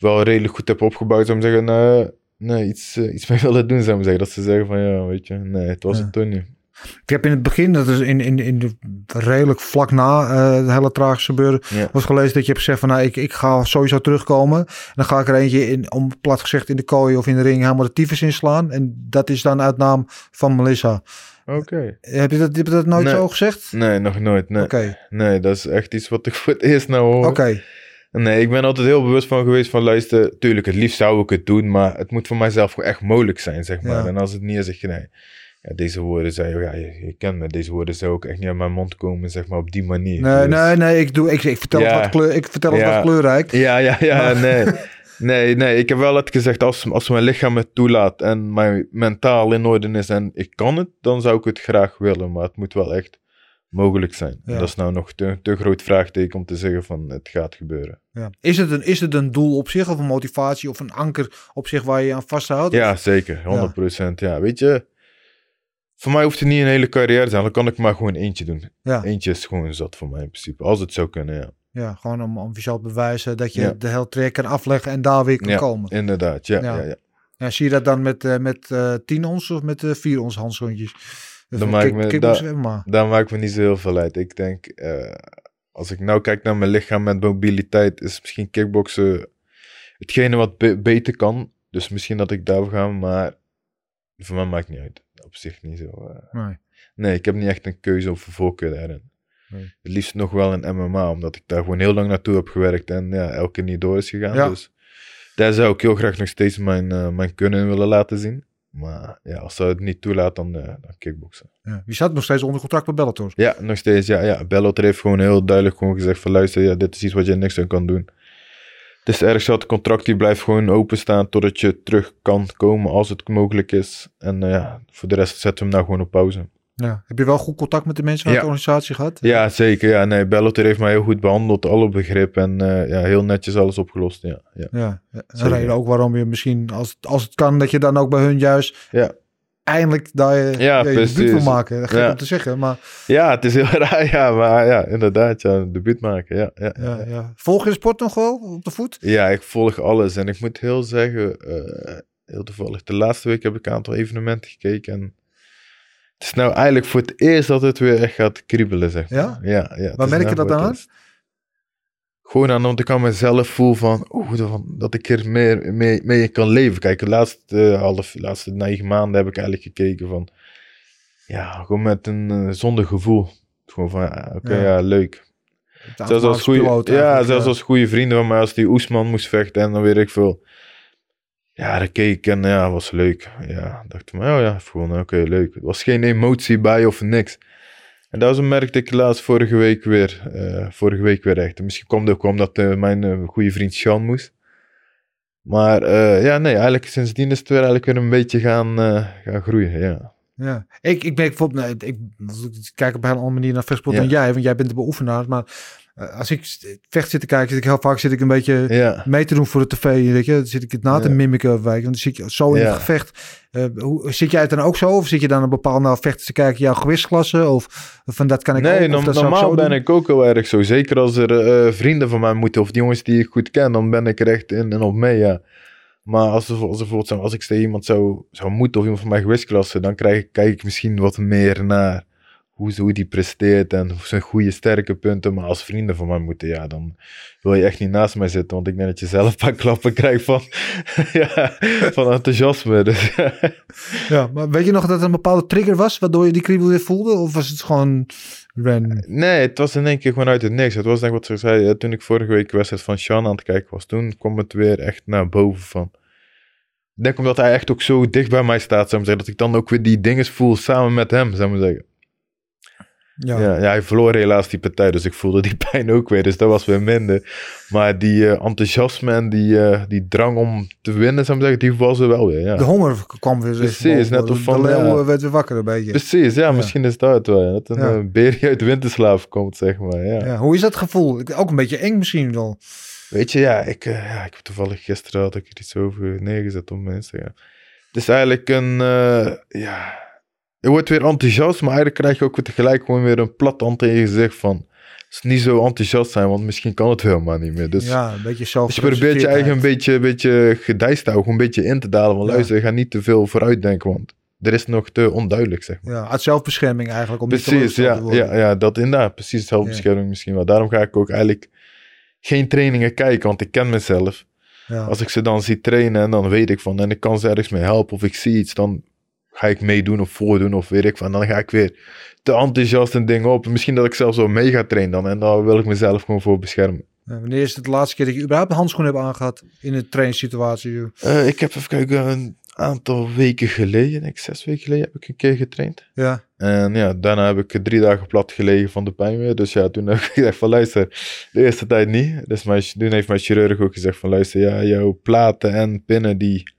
wel redelijk goed heb opgebouwd, zou ik zeggen, nee, nee iets, eh, iets [laughs] mee willen doen, zou ik zeggen. Dat ze zeggen van, ja, weet je, nee, het was Ja. het toen niet. Ik heb in het begin, dat is in, in, in de, redelijk vlak na eh het hele tragische gebeuren, Ja. was gelezen dat je hebt gezegd van nou, ik, ik ga sowieso terugkomen. En dan ga ik er eentje in, om plat gezegd in de kooi of in de ring helemaal de tyfus inslaan. En dat is dan uit naam van Melissa. Oké. Heb je dat, heb je dat nooit Nee. zo gezegd? Nee, nog nooit, nee. Oké, Nee, dat is echt iets wat ik voor het eerst nou hoor. oké. Nee, ik ben altijd heel bewust van geweest van luister, tuurlijk, het liefst zou ik het doen, maar het moet voor mijzelf gewoon echt mogelijk zijn, zeg maar. Ja. En als het niet is, zeg je nee. Ja, deze woorden zei, ja, je, je kent me, deze woorden zou ook echt niet uit mijn mond komen, zeg maar, op die manier. Nee, Dus- nee, nee, ik, doe, ik, ik vertel Ja. het wat, kleur, ik vertel het Ja. wat kleurrijk. Ja, ja, ja, Maar- nee. [laughs] Nee, nee, ik heb wel het gezegd, als, als mijn lichaam het toelaat en mijn mentaal in orde is en ik kan het, dan zou ik het graag willen, maar het moet wel echt mogelijk zijn. Ja. Dat is nou nog te, te groot vraagteken om te zeggen van het gaat gebeuren. Ja. Is, het een, is het een doel op zich of een motivatie of een anker op zich waar je aan vasthoudt? Ja, zeker. 100%. Ja. weet je, voor mij hoeft het niet een hele carrière te zijn. Dan kan ik maar gewoon eentje doen. Ja. Eentje is gewoon zat voor mij in principe. Als het zou kunnen, ja. Ja, gewoon om, om te bewijzen dat je Ja. de hele trek kan afleggen en daar weer kan Ja, komen. Inderdaad, ja. Ja. ja. ja, Ja, zie je dat dan met, eh met 10 ons of met eh 4 ons handschoentjes? Dan maak ik me- da- me niet zo heel veel uit. Ik denk, eh, als ik nou kijk naar mijn lichaam met mobiliteit, is misschien kickboksen hetgene wat be- beter kan. Dus misschien dat ik daarvoor ga, maar voor mij maakt het niet uit. Op zich niet zo. eh. Nee. Nee, ik heb niet echt een keuze of een voorkeur daarin. Nee. Het liefst nog wel een MMA, omdat ik daar gewoon heel lang naartoe heb gewerkt en ja, elke keer niet door is gegaan. Ja. Dus daar zou ik heel graag nog steeds mijn, eh, mijn kunnen willen laten zien. Maar ja, als ze het niet toelaat, dan, eh, dan kickboksen. Ja. Je staat nog steeds onder contract bij Bellator. Ja, nog steeds. Ja, ja. Bellator heeft gewoon heel duidelijk gewoon gezegd van luister, ja, dit is iets wat je niks aan kan doen. Het is erg zo, het contract die blijft gewoon openstaan totdat je terug kan komen als het mogelijk is. En eh, ja, voor de rest zetten we hem nou gewoon op pauze. Ja. Heb je wel goed contact met de mensen uit Ja. de organisatie gehad? Ja, zeker. Ja, nee, Bellator heeft mij heel goed behandeld, alle begrip en eh, ja, heel netjes alles opgelost. Ja, ja. Ja, reden ook waarom je misschien, als, het- als het kan, dat je dan ook bij hun juist Ja. eindelijk daar je, Ja, je, debuut wil maken. Gek Ja. om te zeggen, maar ja, het is heel [laughs] raar, ja, maar ja, inderdaad, ja, debuut maken. Ja, ja, ja. ja, volg je sport nog wel op de voet? Ja, ik volg alles. En ik moet heel zeggen, eh, heel toevallig, de laatste week heb ik een aantal evenementen gekeken. En het is nou eigenlijk voor het eerst dat het weer echt gaat kriebelen, zeg maar. Ja? Ja, ja. Waar merk nou je dat aan? Gewoon aan, want ik aan mezelf voel van, oeh, dat, ik er meer mee, mee kan leven. Kijk, de laatste, eh, half, de laatste negen maanden heb ik eigenlijk gekeken van, ja, gewoon met een eh, zonder gevoel. Gewoon van, ja, oké, Ja. ja. leuk. Zelfs als, goede, ja, zelfs als goede vrienden van mij, als die Oesman moest vechten en dan weet ik veel. Ja, dat keek en ja, was leuk. Ja, dacht maar, oh ja, gewoon, oké, leuk. Er was geen emotie bij of niks. En dat was een merkte ik laatst vorige week weer. eh, vorige week weer echt. Misschien kwam het ook omdat eh, mijn eh, goede vriend Sean moest. Maar ja, nee, eigenlijk sindsdien is het weer eigenlijk weer een beetje gaan, gaan groeien, ja. Ja, ik, ik ben bijvoorbeeld, nee, ik, ik kijk op een andere manier naar vechtsport Ja. dan jij, want jij bent de beoefenaar. Maar als ik vecht zit te kijken, zit ik heel vaak zit ik een beetje Ja, mee te doen voor de tv. Weet je, dan zit ik het na te Ja. mimiken. Want dan zit je zo in het gevecht. Eh, hoe, zit jij het dan ook zo? Of zit je dan een bepaalde vechten te kijken, jouw gewichtsklasse? Of van dat kan ik ook? nee, of zou ik normaal ben doen? ik ook heel erg zo. Zeker als er eh, vrienden van mij moeten, of die jongens die ik goed ken, dan ben ik er echt in en op mee, ja. Maar als, er, als, er bijvoorbeeld, als ik tegen iemand zou, zou moeten, of iemand van mijn gewichtsklasse, dan krijg, ik- kijk ik misschien wat meer naar hoe, ze- hoe die presteert en zijn goede, sterke punten. Maar als vrienden van mij moeten, ja, dan wil je echt niet naast mij zitten, want ik denk dat je zelf [laughs] een paar klappen krijgt van, [laughs] ja, van enthousiasme. Dus, [laughs] Ja, maar weet je nog dat er een bepaalde trigger was, waardoor je die kriebel weer voelde? Of was het gewoon random? Nee, het was in één keer gewoon uit het niks. Het was denk ik wat ze zei, toen ik vorige week wedstrijd van Sean aan het kijken was, toen kwam het weer echt naar boven van. Ik denk omdat hij echt ook zo dicht bij mij staat, zou ik zeggen, dat ik dan ook weer die dingen voel samen met hem, zou ik zeggen. Ja. Ja. Ja, hij verloor helaas die partij, dus ik voelde die [laughs] pijn ook weer, dus dat was weer minder. Maar die eh, enthousiasme en die, eh, die drang om te winnen, zou ik zeggen, die was er wel weer, ja. De honger kwam weer. Precies, net of van, De leeuw ja. werd weer wakker een beetje. Precies, ja, misschien is dat het wel, dat een Ja. eh, beer uit de winterslaap komt, zeg maar, ja. Ja, hoe is dat gevoel? Ook een beetje eng misschien wel. Weet je, ja, ik, ja, ik heb toevallig gisteren had ik er iets over neergezet op mijn Instagram. Het is eigenlijk een, ja, je wordt weer enthousiast, maar eigenlijk krijg je ook weer tegelijk gewoon weer een plat hand in je gezicht van, is niet zo enthousiast zijn, want misschien kan het helemaal niet meer. Dus, ja, een beetje zelf. dus je probeert je eigen een beetje, een beetje gedijst te houden, een beetje in te dalen. Van Ja. luister, ga niet te veel vooruit denken, want er is nog te onduidelijk, zeg maar. Ja, uit zelfbescherming eigenlijk. Om Precies, teleurgesteld te ja, worden. ja, ja, dat inderdaad. Precies, zelfbescherming misschien wel. Daarom ga ik ook eigenlijk geen trainingen kijken, want ik ken mezelf. Ja. Als ik ze dan zie trainen en dan weet ik van, en ik kan ze ergens mee helpen of ik zie iets, dan ga ik meedoen of voordoen of weet ik van. Dan ga ik weer te enthousiast en dingen op. Misschien dat ik zelfs wel mee ga trainen dan en daar wil ik mezelf gewoon voor beschermen. Wanneer is het de laatste keer dat je überhaupt een handschoen hebt aangehad in een trainingssituatie? Eh, ik heb even kijken, een aantal weken geleden, ik zes weken geleden, heb ik een keer getraind. Ja, En ja, daarna heb ik drie dagen plat gelegen van de pijn weer. Dus ja, toen heb ik [laughs] gezegd van luister, de eerste tijd niet. Dus mijn, toen heeft mijn chirurg ook gezegd van luister, ja, jouw platen en pinnen die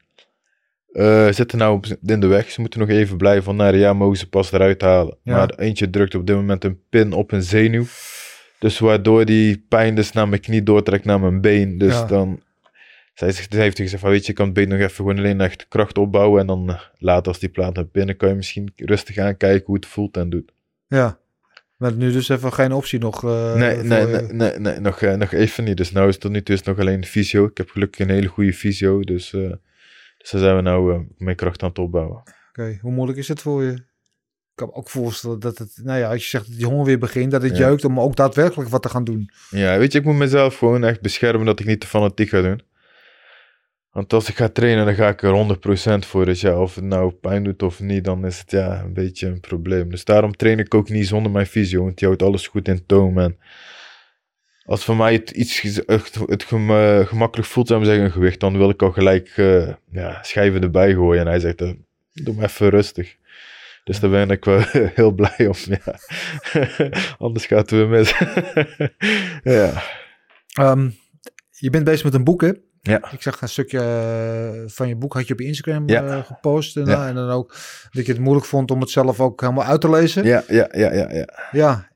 eh, zitten nou op, in de weg. Ze moeten nog even blijven van naar ja, mogen ze pas eruit halen. Ja. Maar eentje drukt op dit moment een pin op een zenuw. Dus waardoor die pijn dus naar mijn knie doortrekt naar mijn been. Dus Ja. dan zij zegt- heeft gezegd van weet je, je kan het been nog even gewoon alleen echt kracht opbouwen. En dan eh, later als die plaat naar binnen kan je misschien rustig aankijken hoe het voelt en doet. ja. Maar nu dus even geen optie nog. eh, nee, voor nee, nee, nee, nee, nog, nog even niet. Dus nou is tot nu toe is het nog alleen fysio. Ik heb gelukkig een hele goede fysio. Dus, dus daar zijn we nou eh, mijn kracht aan het opbouwen. Oké, hoe moeilijk is het voor je? Ik kan me ook voorstellen dat het, nou ja, als je zegt dat die honger weer begint, dat het Ja. jeukt om ook daadwerkelijk wat te gaan doen. Ja, weet je, ik moet mezelf gewoon echt beschermen dat ik niet te fanatiek ga doen. Want als ik ga trainen, dan ga ik er 100% voor. Dus ja, of het nou pijn doet of niet, dan is het ja een beetje een probleem. Dus daarom train ik ook niet zonder mijn fysio, want die houdt alles goed in toom. En als voor mij het iets het, het eh, gemakkelijk voelt, maar zeggen, een gewicht, dan wil ik al gelijk eh, ja, schijven erbij gooien. En hij zegt, eh, doe maar even rustig. Dus daar ben ik wel [laughs] heel blij om. Ja. [laughs] Anders gaat het weer mis. [laughs] ja. Ehm, je bent bezig met een boek, hè? Ja. Ik zag een stukje van je boek, had je op Instagram Ja. gepost. En, Ja. en dan ook dat je het moeilijk vond om het zelf ook helemaal uit te lezen. Ja, ja, ja, ja, ja. Ja,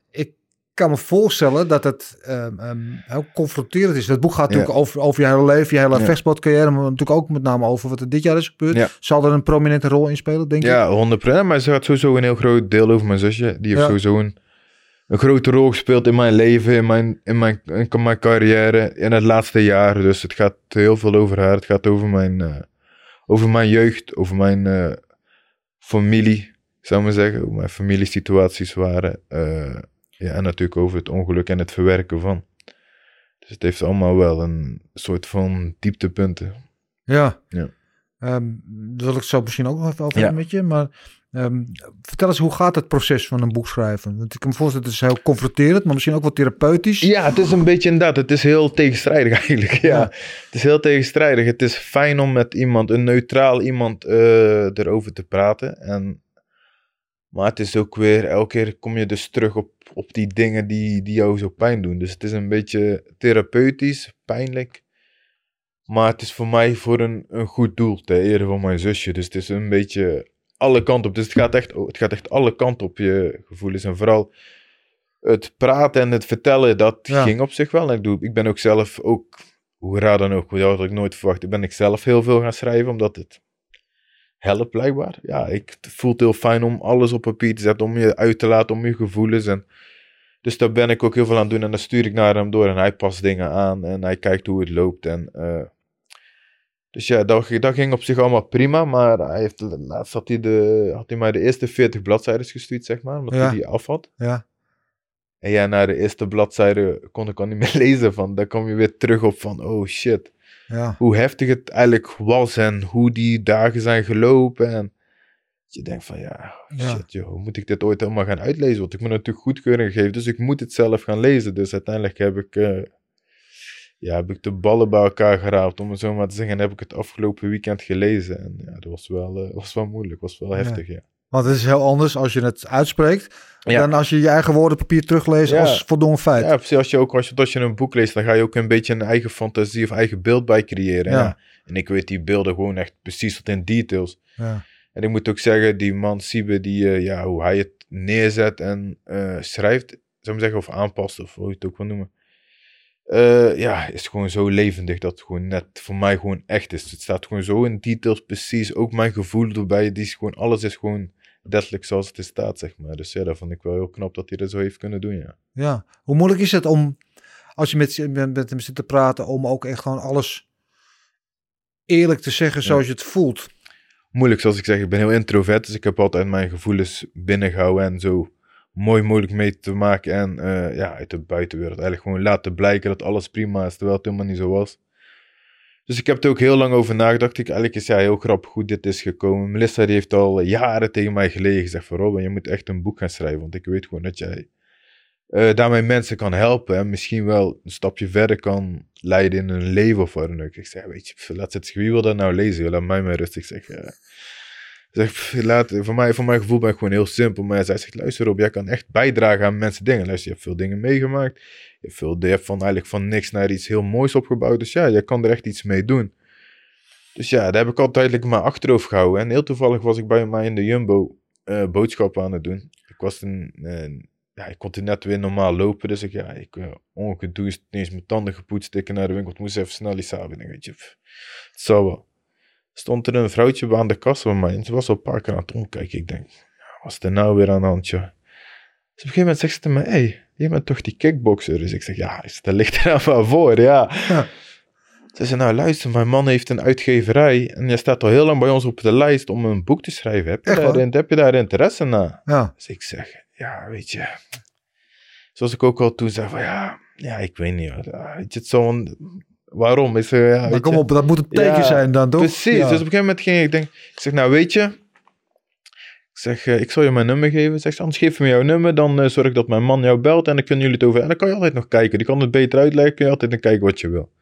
kan me voorstellen dat het ehm, ehm, heel confronterend is. Het boek gaat natuurlijk over, over je hele leven, je hele Ja. vechtsportcarrière, maar natuurlijk ook met name over wat er dit jaar is gebeurd. Ja. Zal er een prominente rol in spelen, denk je? Ja, 100%. Maar ze had sowieso een heel groot deel over mijn zusje. Die heeft Ja. sowieso een, een grote rol gespeeld in mijn leven, in mijn, in, mijn, in mijn carrière, in het laatste jaar. Dus het gaat heel veel over haar. Het gaat over mijn, eh, over mijn jeugd, over mijn eh, familie, zou ik maar zeggen. Hoe mijn familiesituaties waren. Eh, ja, en natuurlijk over het ongeluk en het verwerken van. Dus het heeft allemaal wel een soort van dieptepunten. Ja. Ja. Ehm, daar wil ik zo misschien ook nog even over Ja. met je. Maar ehm, vertel eens, hoe gaat het proces van een boek schrijven? Want ik kan me voorstellen, het is heel confronterend, maar misschien ook wel therapeutisch. Ja, het is een beetje inderdaad. Het is heel tegenstrijdig [laughs] eigenlijk. Ja. Ja. Het is heel tegenstrijdig. Het is fijn om met iemand, een neutraal iemand, eh, erover te praten. En, maar het is ook weer, elke keer kom je dus terug op, op die dingen die, die jou zo pijn doen. Dus het is een beetje therapeutisch, pijnlijk. Maar het is voor mij voor een, een goed doel, ter ere van mijn zusje. Dus het is een beetje alle kanten op. Dus het gaat echt, het gaat echt alle kanten op je gevoelens. En vooral het praten en het vertellen, dat Ja. ging op zich wel. En ik, doe, ik ben ook zelf, ook, hoe raar dan ook, dat had ik nooit verwacht, ben ik zelf heel veel gaan schrijven, omdat het helpt blijkbaar. Ja, ik, het voelt heel fijn om alles op papier te zetten, om je uit te laten, om je gevoelens. En, dus daar ben ik ook heel veel aan het doen en dan stuur ik naar hem door en hij past dingen aan en hij kijkt hoe het loopt. En, eh, dus ja, dat, dat ging op zich allemaal prima, maar hij heeft, laatst had hij, de, had hij mij de eerste 40 bladzijden gestuurd, zeg maar, omdat Ja. hij die af had. Ja. En ja, na de eerste bladzijde kon ik al niet meer [laughs] lezen. Van, daar kom je weer terug op van, oh shit. Ja. Hoe heftig het eigenlijk was en hoe die dagen zijn gelopen. En je denkt van, ja, shit joh, hoe moet ik dit ooit helemaal gaan uitlezen? Want ik moet natuurlijk goedkeuring geven, dus ik moet het zelf gaan lezen. Dus uiteindelijk heb ik, eh, ja, heb ik de ballen bij elkaar geraapt, om het zo maar te zeggen. En heb ik het afgelopen weekend gelezen. En ja, dat was wel, eh, was wel moeilijk, was wel heftig, ja. Want het is heel anders als je het uitspreekt, Ja. dan als je je eigen woorden op papier terugleest Ja. als voldongen feit. Ja, precies. Als je ook als je, als je een boek leest, dan ga je ook een beetje een eigen fantasie of eigen beeld bij creëren. Ja. En ik weet die beelden gewoon echt precies tot in details. Ja. En ik moet ook zeggen, die man Siebe, die, eh, ja, hoe hij het neerzet en eh, schrijft, zou ik zeggen, of aanpast, of hoe je het ook wil noemen. eh, ja, is gewoon zo levendig dat het gewoon net voor mij gewoon echt is. Het staat gewoon zo in details precies. Ook mijn gevoel erbij, die is gewoon, alles is gewoon letterlijk zoals het er staat, zeg maar. Dus ja, dat vond ik wel heel knap dat hij dat zo heeft kunnen doen, ja. Ja. Hoe moeilijk is het om, als je met, met, met hem zit te praten, om ook echt gewoon alles eerlijk te zeggen zoals je het voelt? moeilijk, zoals ik zeg. Ik ben heel introvert, dus ik heb altijd mijn gevoelens binnengehouden en zo mooi mogelijk mee te maken. En eh, ja, uit de buitenwereld eigenlijk gewoon laten blijken dat alles prima is, terwijl het helemaal niet zo was. Dus ik heb er ook heel lang over nagedacht. Ik, eigenlijk is ja heel grappig hoe dit is gekomen. Melissa heeft al jaren tegen mij gelegen gezegd van Robin, je moet echt een boek gaan schrijven. Want ik weet gewoon dat jij eh, daarmee mensen kan helpen. En misschien wel een stapje verder kan leiden in hun leven of wat dan ook. Ik zeg, weet je, laat het wie wil dat nou lezen? Laat mij maar rustig. Ik zeg, ja. Ik zeg, laat, voor, mij, voor mijn gevoel ben ik gewoon heel simpel. Maar zij zegt, luister op, jij kan echt bijdragen aan mensen dingen. Luister, je hebt veel dingen meegemaakt. Je hebt, veel, van, eigenlijk van niks naar iets heel moois opgebouwd. Dus ja, jij kan er echt iets mee doen. Dus ja, daar heb ik altijd mijn achterhoofd gehouden. En heel toevallig was ik bij mij in de Jumbo eh, boodschappen aan het doen. Ik was een, ja, ik kon toen net weer normaal lopen. Dus ik, ja, ik uh, ongedoucht, niet eens mijn tanden gepoetst, stikken naar de winkel. Ik moest even snel iets halen. Ik weet je, het wel. Stond er een vrouwtje aan de kassa bij mij. En ze was al een paar keer aan het omkijken. Ik denk, wat is er nou weer aan de hand, joh? Dus op een gegeven moment zegt ze tegen mij, hey, je bent toch die kickboxer? Dus ik zeg, ja, dat ligt er [laughs] aan maar voor, ja. Ja. Ze zei, nou luister, mijn man heeft een uitgeverij en je staat al heel lang bij ons op de lijst om een boek te schrijven. Heb je, Echt waar? daar, heb je daar interesse na? Ja. Dus ik zeg, ja, weet je. Zoals ik ook al toen zei, van ja, ja ik weet niet. hoor. Ja, weet je, het zo'n, waarom? Is er, ja, Maar kom je. op, dat moet een teken Ja, zijn dan, toch? Precies, Ja. dus op een gegeven moment ging ik, denk, ik zeg, nou weet je. Ik zeg, eh, ik zal je mijn nummer geven. Zeg, ze, anders geef me jouw nummer, dan eh, zorg ik dat mijn man jou belt en dan kunnen jullie het over. En dan kan je altijd nog kijken. Die kan het beter uitleggen, kun je altijd nog kijken wat je wil.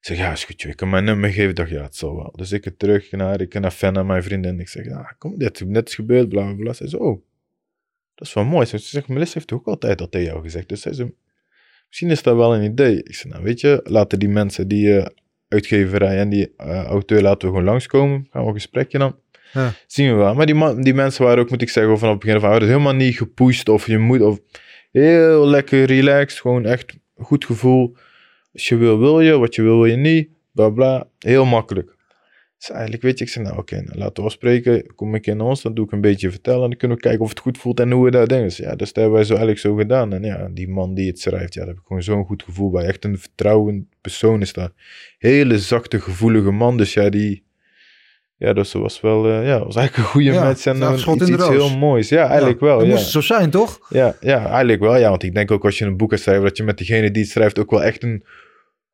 Ik zeg, ja, is goed, ik kan mijn nummer geven. Ik dacht, ja, het zal wel. Dus ik het terug naar, ik naar Fenna, mijn vriendin. Ik zeg, ja, kom, dit is net is gebeurd, bla, bla, bla. Ze zei, oh, dat is wel mooi. Ze zegt, Melissa heeft ook altijd dat tegen jou gezegd. Dus ze, misschien is dat wel een idee. Ik zeg, nou weet je, laten die mensen, die eh, uitgeverij en die eh, auteur, laten we gewoon langskomen. Gaan we een gesprekje dan. Ja. Zien we wel. Maar die, man, die mensen waren ook, moet ik zeggen, vanaf het begin van, dus helemaal niet gepusht of je moet, of heel lekker relaxed. Gewoon echt goed gevoel. Als je wil, wil je. Wat je wil, wil je niet. Bla bla. Heel makkelijk. Dus eigenlijk weet je, ik zei, nou oké, nou, laten we afspreken. Kom ik in ons, dan doe ik een beetje vertellen. En dan kunnen we kijken of het goed voelt en hoe we dat denken. Dus ja, dus dat hebben wij zo eigenlijk zo gedaan. En ja, die man die het schrijft, ja, daar heb ik gewoon zo'n goed gevoel bij. Echt een vertrouwend persoon is dat. Hele zachte, gevoelige man. Dus ja, die... Ja, dus dat was wel, eh, ja, was eigenlijk een goede Ja, match en iets, iets heel moois. Ja, eigenlijk wel. Dat ja. moest zo zijn, toch? Ja, ja, eigenlijk wel. Ja, want ik denk ook als je een boek gaat schrijven, dat je met diegene die het schrijft ook wel echt een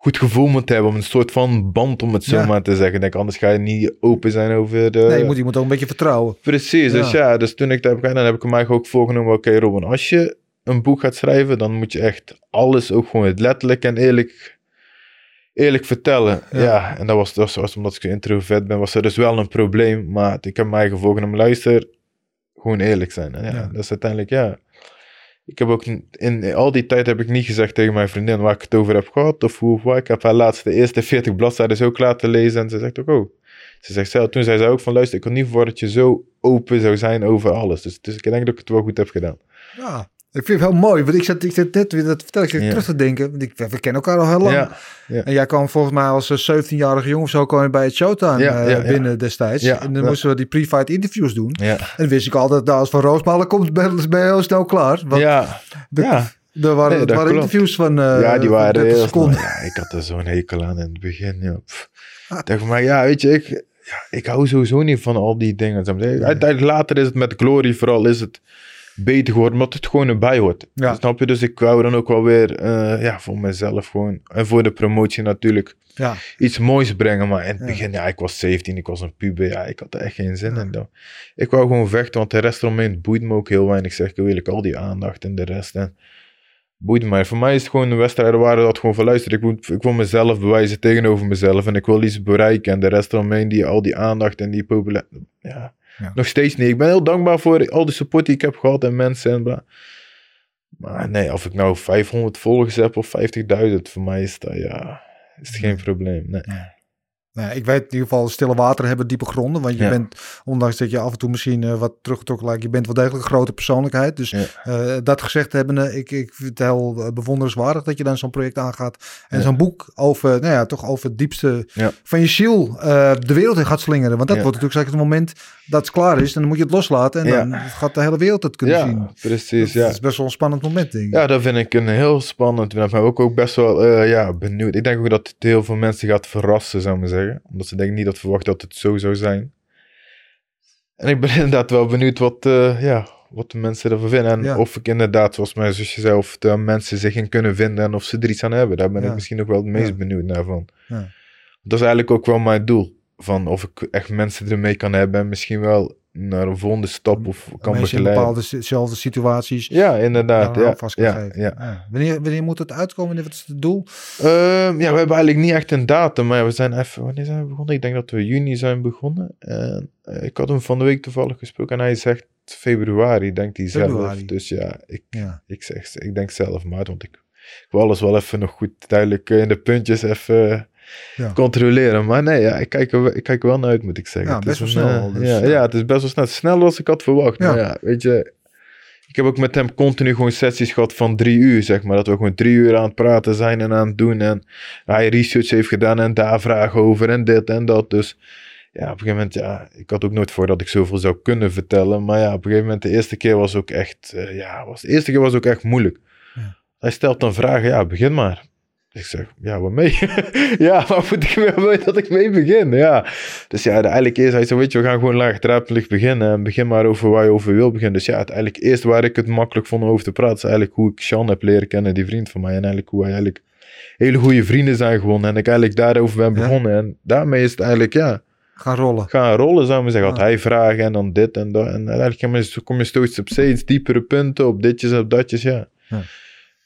goed gevoel moet hebben. Om een soort van band, om het zo Ja. maar te zeggen. Denk, anders ga je niet open zijn over de... Nee, je moet iemand ook een beetje vertrouwen. Precies, dus Ja. dus toen ik dat heb gedaan, dan heb ik mij ook voorgenomen, oké Robin, als je een boek gaat schrijven, dan moet je echt alles ook gewoon letterlijk en eerlijk, eerlijk vertellen. Ja. Ja, en dat was, dat was omdat ik introvert ben, was er dus wel een probleem, maar ik heb mij voorgenomen, luister, gewoon eerlijk zijn. En ja, Ja. dat is uiteindelijk, ja. Ik heb ook in, al die tijd heb ik niet gezegd tegen mijn vriendin waar ik het over heb gehad of hoe of wat. Ik heb haar laatst de eerste 40 bladzijden zo klaar te lezen en ze zegt ook, oh. Ze zegt zelf, toen zei ze ook van, luister, ik had niet verwacht dat je zo open zou zijn over alles. Dus, dus ik denk dat ik het wel goed heb gedaan. Ja, ik vind het wel mooi. Want ik zat, ik zat net weer, dat vertel ik terug te denken. Want ik, we kennen elkaar al heel lang. En jij kwam volgens mij als eh, 17-jarige jongen of zo kwam je bij het Showtime eh, binnen destijds. En dan moesten we die pre-fight interviews doen. En dan wist ik altijd, nou, als Van Roosmalen komt, ben je heel snel klaar. Want ja, de- ja. er waren, Nee, het dat waren klopt. interviews van, eh ja, die waren 30 heel seconden. snel. Ja, ik had er zo'n hekel aan in het begin. Ja. Ah. Ik dacht maar ja, weet je, ik, ja, ik hou sowieso niet van al die dingen. Uiteindelijk later is het met Glory vooral is het beter geworden, omdat het gewoon erbij hoort. Ja. Snap je? Dus ik wou dan ook wel weer, eh, ja, voor mezelf gewoon. En voor de promotie natuurlijk Ja, iets moois brengen. Maar in het begin, ja, ik was 17, ik was een puber. Ja, ik had er echt geen zin in. dan. Ik wou gewoon vechten, want de rest eromheen boeit me ook heel weinig. Zeg ik eerlijk, al die aandacht en de rest. En boeit mij. Voor mij is het gewoon een wedstrijd waar dat gewoon van. Ik, moet, ik wil mezelf bewijzen tegenover mezelf. En ik wil iets bereiken. En de rest eromheen, die, al die aandacht en die populair... Ja, Ja. nog steeds niet. Ik ben heel dankbaar voor al de support die ik heb gehad en mensen en bla. Maar nee, of ik nou 500 volgers heb of 50.000, voor mij is dat, ja, is het geen probleem. Nee. Nou, ik weet in ieder geval, stille water hebben diepe gronden. Want je Ja. bent, ondanks dat je af en toe misschien eh, wat teruggetrokken lijkt, je bent wel degelijk een grote persoonlijkheid. Dus Ja. eh, dat gezegd hebbende, ik, ik vind het heel eh, bewonderenswaardig dat je dan zo'n project aangaat. En zo'n boek over, nou ja, toch over het diepste van je ziel de wereld in gaat slingeren. Want dat wordt natuurlijk het moment dat het klaar is. En dan moet je het loslaten en dan gaat de hele wereld het kunnen zien. Ja, precies. Dat Ja. is best wel een spannend moment, denk ik. ja, dat vind ik een heel spannend. Ik ben ook, ook best wel ja, benieuwd. Ik denk ook dat het heel veel mensen gaat verrassen, zou ik maar zeggen. Omdat ze denk ik niet dat verwacht dat het zo zou zijn. En ik ben [laughs] inderdaad wel benieuwd wat, eh, ja, wat de mensen ervan vinden. En Ja. of ik inderdaad, zoals mijn zusje zei, of de mensen zich in kunnen vinden en of ze er iets aan hebben. Daar ben Ja. ik misschien nog wel het meest Ja. benieuwd naar van. Dat is eigenlijk ook wel mijn doel. Van of ik echt mensen ermee kan hebben en misschien wel naar een volgende stap of kan Mensen in begeleiden. bepaalde dezelfde situaties. Ja, inderdaad. Ja, ja. Ja. Wanneer, wanneer moet het uitkomen? Wat is het doel? Ehm, ja, we hebben eigenlijk niet echt een datum, maar we zijn even, wanneer zijn we begonnen? Ik denk dat we juni zijn begonnen. En eh, ik had hem van de week toevallig gesproken en hij zegt februari, denkt hij zelf. Dus ja, ik, Ja. ik, zeg, ik denk zelf maart, want ik, ik wil alles wel even nog goed duidelijk eh, in de puntjes even Ja. controleren. Maar nee, ja, ik, kijk er, wel- ik kijk er wel naar uit, moet ik zeggen. Ja, Het best is wel snel eh, dus, ja, ja. het is best wel snel. Sneller als ik had verwacht. Ja. Maar ja, weet je... Ik heb ook met hem continu gewoon sessies gehad van drie uur, zeg maar. Dat we gewoon drie uur aan het praten zijn en aan het doen. En hij research heeft gedaan en daar vragen over en dit en dat. Dus ja, op een gegeven moment, ja, ik had ook nooit voor dat ik zoveel zou kunnen vertellen. Maar ja, op een gegeven moment, de eerste keer was ook echt, eh, ja, was, de eerste keer was ook echt moeilijk. Ja. Hij stelt dan vragen, ja, begin maar. Ik zeg, ja, waarmee? [laughs] ja, waar moet ik mee, dat ik mee begin? Ja. Dus ja, uiteindelijk eerst, hij zei, weet je, we gaan gewoon laagdrempelig beginnen. En begin maar over waar je over wil beginnen. Dus ja, uiteindelijk eerst waar ik het makkelijk vond om over te praten, is eigenlijk hoe ik Sean heb leren kennen, die vriend van mij. En eigenlijk hoe wij eigenlijk hele goede vrienden zijn gewonnen. En ik eigenlijk daarover ben Ja. begonnen. En daarmee is het eigenlijk, ja, Gaan rollen. gaan rollen, zou ik zeggen. Had Ah. hij vragen en dan dit en dat. En uiteindelijk kom je, kom je steeds op steeds diepere punten, op ditjes en op datjes, ja. Ja.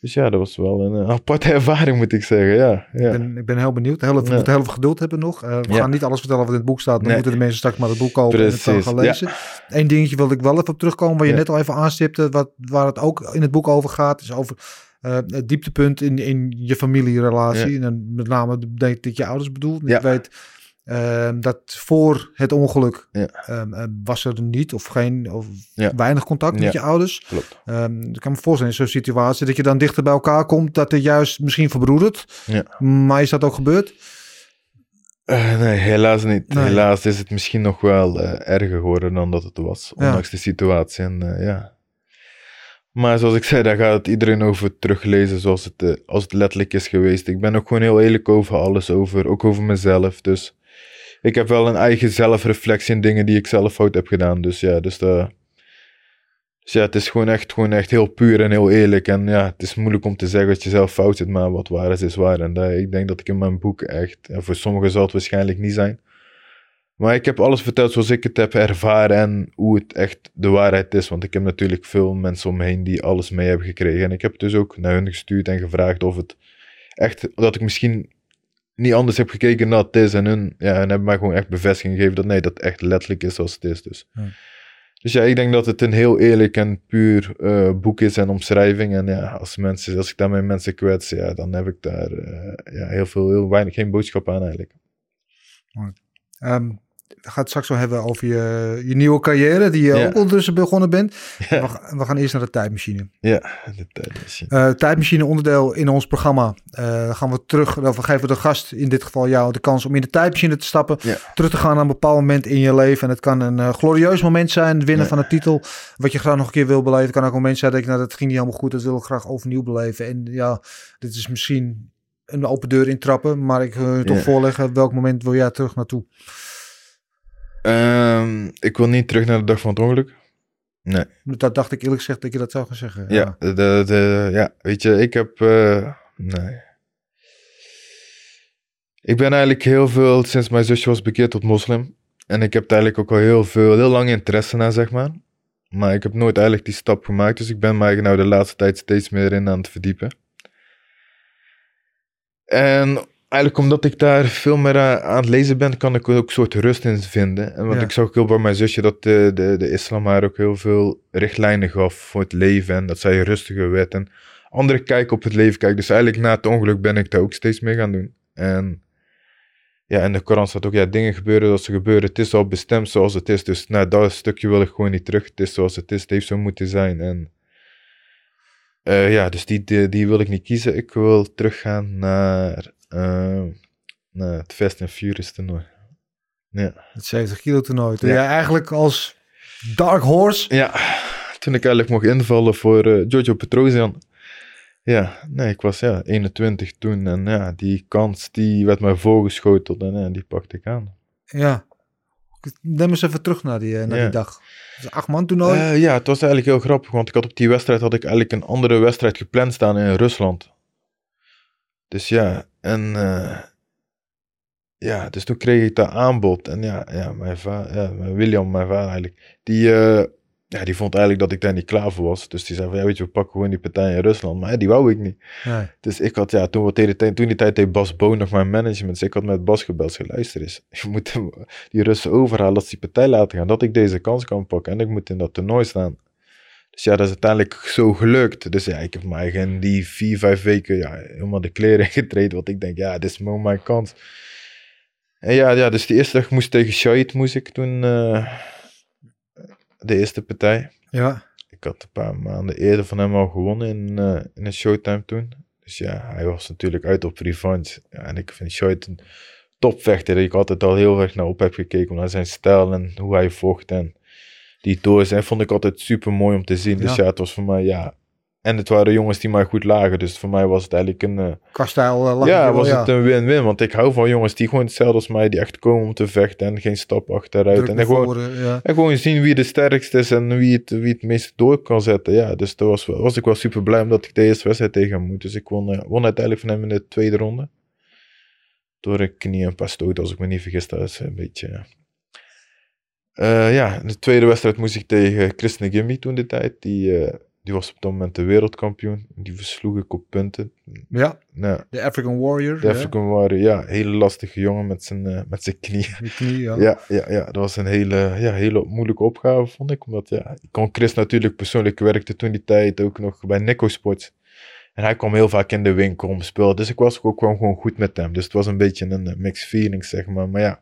Dus ja, dat was wel een eh, [laughs] aparte ervaring, moet ik zeggen, ja. ja. Ik, ben, ik ben heel benieuwd. Heel, we Ja. moeten heel veel geduld hebben nog. Eh, we Ja. gaan niet alles vertellen wat in het boek staat. Dan Nee. moeten de mensen straks maar het boek kopen en het gaan lezen. Eén dingetje wilde ik wel even op terugkomen. Waar je net al even aanstipte. Wat, waar het ook in het boek over gaat. Is over eh, het dieptepunt in, in je familierelatie. En met name denk ik dat je ouders bedoelt. Ik weet ehm, dat voor het ongeluk Ja. ehm, eh, was er niet of geen of Ja. weinig contact met je ouders. Klopt. Ehm, ik kan me voorstellen in zo'n situatie dat je dan dichter bij elkaar komt. Dat er juist misschien verbroedert. Ja. Maar is dat ook gebeurd? Eh, nee, helaas niet. Nee. Helaas is het misschien nog wel eh, erger geworden dan dat het was, ondanks de situatie. En, ja. Maar zoals ik zei, daar gaat het iedereen over teruglezen zoals het, als het letterlijk is geweest. Ik ben ook gewoon heel eerlijk over alles, over, ook over mezelf. Dus ik heb wel een eigen zelfreflectie in dingen die ik zelf fout heb gedaan. Dus ja, dus, dat- dus ja, het is gewoon echt, gewoon echt heel puur en heel eerlijk. En ja, het is moeilijk om te zeggen dat je zelf fout zit, maar wat waar is, is waar. En dat, ik denk dat ik in mijn boek echt, en voor sommigen zal het waarschijnlijk niet zijn. Maar ik heb alles verteld zoals ik het heb ervaren en hoe het echt de waarheid is. Want ik heb natuurlijk veel mensen om me heen die alles mee hebben gekregen. En ik heb dus ook naar hun gestuurd en gevraagd of het echt, dat ik misschien niet anders heb gekeken naar het is. En hun, ja, en hebben mij gewoon echt bevestiging gegeven dat nee, dat echt letterlijk is zoals het is. Dus. Ja. Dus ja, ik denk dat het een heel eerlijk en puur eh, boek is en omschrijving. En ja, als, mensen, als ik daarmee mensen kwets, ja, dan heb ik daar eh, ja, heel veel, heel weinig, geen boodschap aan eigenlijk. We gaan het straks wel hebben over je, je nieuwe carrière, die je Ja. ook ondertussen begonnen bent. Ja. We, ga- we gaan eerst naar de tijdmachine. Ja, de tijdmachine. Eh tijdmachine onderdeel in ons programma. Eh, gaan we terug, dan geven we de gast, in dit geval jou, de kans om in de tijdmachine te stappen. Ja. Terug te gaan naar een bepaald moment in je leven. En het kan een eh, glorieus moment zijn, het winnen van een titel. Wat je graag nog een keer wil beleven. Het kan ook een moment zijn dat ik, nou dat ging niet helemaal goed. Dat wil ik graag overnieuw beleven. En ja, dit is misschien een open deur intrappen. Maar ik wil je toch voorleggen, welk moment wil jij terug naartoe? Ehm, ik wil niet terug naar de dag van het ongeluk. Nee. Dat dacht ik eerlijk gezegd dat je dat zou gaan zeggen. Ja, de, de, de- ja weet je, ik heb. eh, nee. Ik ben eigenlijk heel veel, sinds mijn zusje was bekeerd tot moslim. En ik heb eigenlijk ook al heel veel, heel lang interesse naar, zeg maar. Maar ik heb nooit eigenlijk die stap gemaakt. Dus ik ben mij nou de laatste tijd steeds meer in aan het verdiepen. En eigenlijk omdat ik daar veel meer aan, aan het lezen ben, kan ik ook een soort rust in vinden. En want Ja. ik zag ook heel bij mijn zusje dat de, de, de islam haar ook heel veel richtlijnen gaf voor het leven. En dat zij rustiger werd en andere kijk op het leven kijkt. Dus eigenlijk na het ongeluk ben ik daar ook steeds meer gaan doen. En ja, in de Koran staat ook, ja, dingen gebeuren als ze gebeuren. Het is al bestemd zoals het is. Dus nou, dat stukje wil ik gewoon niet terug. Het is zoals het is. Het heeft zo moeten zijn. En eh, ja, dus die, die, die wil ik niet kiezen. Ik wil teruggaan naar, eh, naar het Fast and Furious toernooi. Ja. Het 70 kilo toernooi. Toen Ja. jij eigenlijk als Dark Horse... ja, toen ik eigenlijk mocht invallen voor eh, Giorgio Petrosian. Ja, nee, ik was ja, 21 toen. En ja, die kans die werd mij voorgeschoteld en ja, die pakte ik aan. Ja. Neem eens even terug naar die, eh, naar Ja. die dag. Een acht man toernooi. Eh, ja, het was eigenlijk heel grappig, want ik had op die wedstrijd had ik eigenlijk een andere wedstrijd gepland staan in Rusland. Dus ja, en eh, ja, dus toen kreeg ik dat aanbod. En ja, ja, mijn vader, ja, mijn William, mijn vader eigenlijk, die, eh, ja, die vond eigenlijk dat ik daar niet klaar voor was. Dus die zei van, ja, weet je, we pakken gewoon die partij in Rusland. Maar ja, die wou ik niet. Nee. Dus ik had, ja, toen, tegen de toen die tijd deed Bas Boon nog mijn management. Dus ik had met Bas gebeld. Zei, luister eens, [laughs] je moet die Russen overhalen, dat ze die partij laten gaan. Dat ik deze kans kan pakken en ik moet in dat toernooi staan. Dus ja, dat is uiteindelijk zo gelukt. Dus ja, ik heb mij in die vier, vijf weken ja, helemaal de kleren [laughs] getreden. Want ik denk, ja, dit is mijn kans. En ja, ja dus de eerste dag moest tegen Shahid moest ik toen eh, de eerste partij. Ja. Ik had een paar maanden eerder van hem al gewonnen in, eh in een showtime toen. Dus ja, hij was natuurlijk uit op revanche. Ja, en ik vind Shahid een topvechter. Ik altijd al heel erg naar op heb gekeken. Naar zijn stijl en hoe hij vocht. En die doors. En vond ik altijd super mooi om te zien. Dus Ja. het was voor mij, ja. En het waren jongens die mij goed lagen. Dus voor mij was het eigenlijk een... eh, Qua stijl eh, ja, was het een win-win. Want ik hou van jongens die gewoon hetzelfde als mij. Die echt komen om te vechten. En geen stap achteruit. En gewoon, voren, ja. en gewoon zien wie de sterkste is en wie het, wie het meest door kan zetten. Ja, dus daar was, was ik wel super blij omdat ik de eerste wedstrijd tegen hem moet. Dus ik won, eh, won uiteindelijk van hem in de tweede ronde. Door een knie en een paar stoten, als ik me niet vergis. Dat is een beetje... ja. Eh, ja, in de tweede wedstrijd moest ik tegen Christian Gimby toen de tijd. Die, eh, die was op dat moment de wereldkampioen. Die versloeg ik op punten. Ja, Nou, de African Warrior. de ja. African Warrior, ja, hele lastige jongen met zijn, eh, met zijn knie. Knie, ja. Ja, ja, ja, dat was een hele, ja, hele moeilijke opgave, vond ik. Omdat, ja, ik kon Chris natuurlijk persoonlijk werkte toen die tijd ook nog bij Nico Sports. En hij kwam heel vaak in de winkel om spelen. Dus ik was ook gewoon, gewoon goed met hem. Dus het was een beetje een mixed feeling, zeg maar. Maar ja,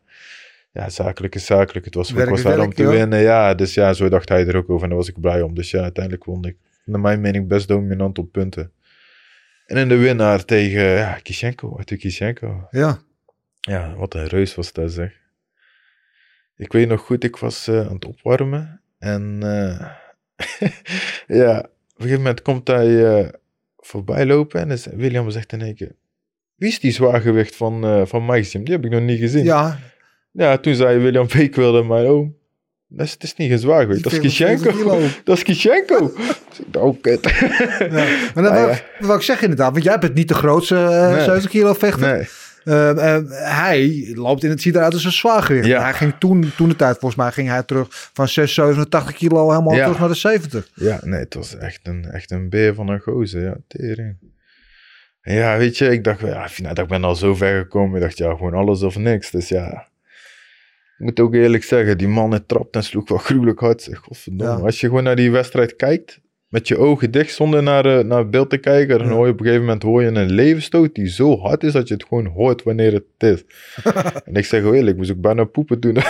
ja zakelijk is zakelijk. Het was, Werk ik was is daar om te winnen. Ja, dus ja, zo dacht hij er ook over. En daar was ik blij om. Dus ja, uiteindelijk won ik, naar mijn mening, best dominant op punten. En in de winnaar tegen ja, Kishenko, Arthur Kishenko. Ja. Ja, wat een reus was dat zeg. Ik weet nog goed, ik was eh, aan het opwarmen. En eh, [laughs] ja, op een gegeven moment komt hij eh, voorbij lopen. En William zegt in één keer... Wie is die zwaargewicht van, van Gym? Die heb ik nog niet gezien. ja, Ja, toen zei William, ik wilde mijn oom. Dat is, het is niet gezwaagd, weet je. Dat is 40 Kishenko. Dat is Kishenko. [laughs] Oh, kut. Ja. Maar dat Ah, ja. wou ik zeggen inderdaad. Want jij bent niet de grootste eh, Nee. 70 kilo vechter. Nee. Eh, eh, hij loopt in het ziet eruit als een zwaargewicht. Ja. Hij ging toen, toen de tijd, volgens mij, ging hij terug van 6, 87 kilo helemaal Ja. terug naar de 70. Ja, nee, het was echt een, echt een beer van een gozer. Ja, tering. Ja, weet je, ik dacht, ja, ik ben al zo ver gekomen. Ik dacht, ja, gewoon alles of niks. Dus ja, moet ook eerlijk zeggen, die man het trapt en sloeg wel gruwelijk hard. Zeg, godverdomme. Ja. Als je gewoon naar die wedstrijd kijkt, met je ogen dicht zonder naar, eh, naar het beeld te kijken, dan hoor je op een gegeven moment hoor je een levenstoot die zo hard is dat je het gewoon hoort wanneer het is. [laughs] en ik zeg heel eerlijk, ik moest ook bijna poepen doen. [laughs]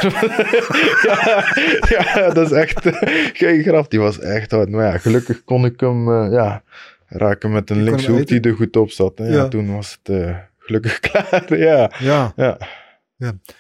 ja, ja, dat is echt eh, geen grap. Die was echt hard. Maar ja, gelukkig kon ik hem eh, ja, raken met een linkshoek die er goed op zat. En ja, Ja. toen was het gelukkig [laughs] klaar. ja, Ja, ja.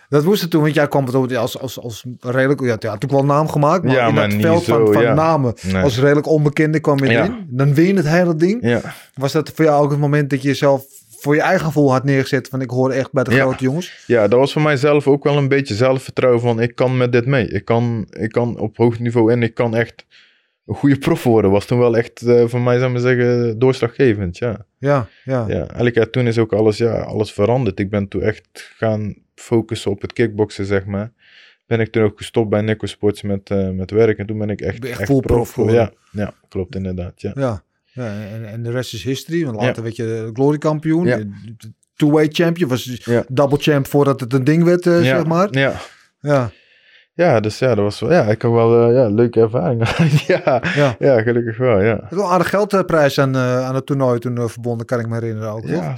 Dat moest het toen. Want jij kwam het als, als, als redelijk... Ja, ja, toen wel naam gemaakt. Maar Ja, in maar dat veld van, zo, van ja. namen Nee. als redelijk onbekende kwam je Ja. erin. Dan win je het hele ding. ja. Was dat voor jou ook het moment dat je jezelf voor je eigen gevoel had neergezet van ik hoor echt bij de Ja. grote jongens? Ja, dat was voor mijzelf ook wel een beetje zelfvertrouwen van ik kan met dit mee. Ik kan, ik kan op hoog niveau en ik kan echt een goede prof worden. Was toen wel echt eh, voor mij, zou ik maar zeggen, doorslaggevend. Ja, Ja, ja. ja. eigenlijk ja, toen is ook alles, ja, alles veranderd. Ik ben toen echt gaan focussen op het kickboksen, zeg maar. Ben ik toen ook gestopt bij Nico Sports met, eh, met werk. En toen ben ik echt, Ben echt full prof geworden. Ja, ja, klopt inderdaad. Ja. Ja, ja en, en de rest is history. Want later Ja. werd je glory kampioen. Ja. de Two-way champion. Was Ja. double champ voordat het een ding werd, eh, zeg maar. Ja. Ja, ja, dus ja, dat was wel, ja, ik had wel eh, ja, leuke ervaring. [laughs] ja, ja. ja, gelukkig wel, ja. Het was wel een aardig geldprijs aan, eh, aan het toernooi toen eh, verbonden, kan ik me herinneren ook. Ja,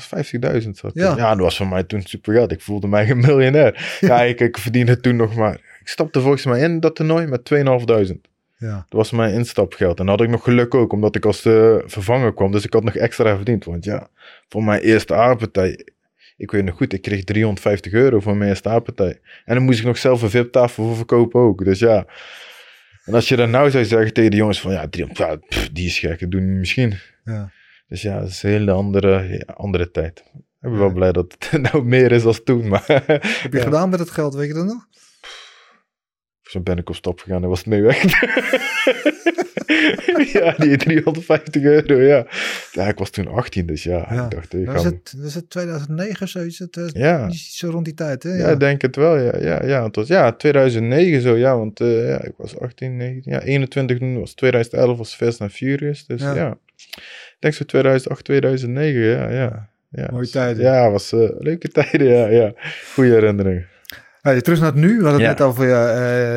50.000 zat Ja. ja. dat was voor mij toen super geld. Ik voelde mij een miljonair. ja, ik, ik verdiende toen nog maar... Ik stapte volgens mij in dat toernooi met 2.500. Ja. Dat was mijn instapgeld. En dan had ik nog geluk ook, omdat ik als vervanger kwam. Dus ik had nog extra verdiend. Want ja, voor mijn eerste aardpartij... Ik weet nog goed, ik kreeg 350 euro voor mijn eerste. En dan moest ik nog zelf een VIP-tafel voor verkopen ook. Dus ja... En als je dan nou zou zeggen tegen de jongens van... Ja, 300, ja, pff, die is gek, dat doen die misschien. Ja. Dus ja, dat is een hele andere, andere tijd. Ik ben wel blij dat het [laughs] nou meer is als toen. Maar Heb je Ja. gedaan met het geld, weet je dat nog? Zo ben ik op stap gegaan en was het mee weg. [laughs] ja, die 350 euro, ja. Ja, ik was toen 18, dus ja. Ja. Ik dacht, ik Was ga... het, was het 2009 of zoiets? Het, eh, Ja. Zo rond die tijd, hè? Ja, ik denk het wel, ja. Ja, ja, het was ja, 2009 zo, ja. Want eh, ja, ik was 18, 19, ja, 21 toen was 2011 was Fast and Furious. Dus Ja. ja. Ik denk zo 2008, 2009, ja, ja. ja Mooie tijden. Ja, was eh, leuke tijden, ja, ja. Goede herinneringen. Hey, terug naar het nu. We hadden het Ja. net over je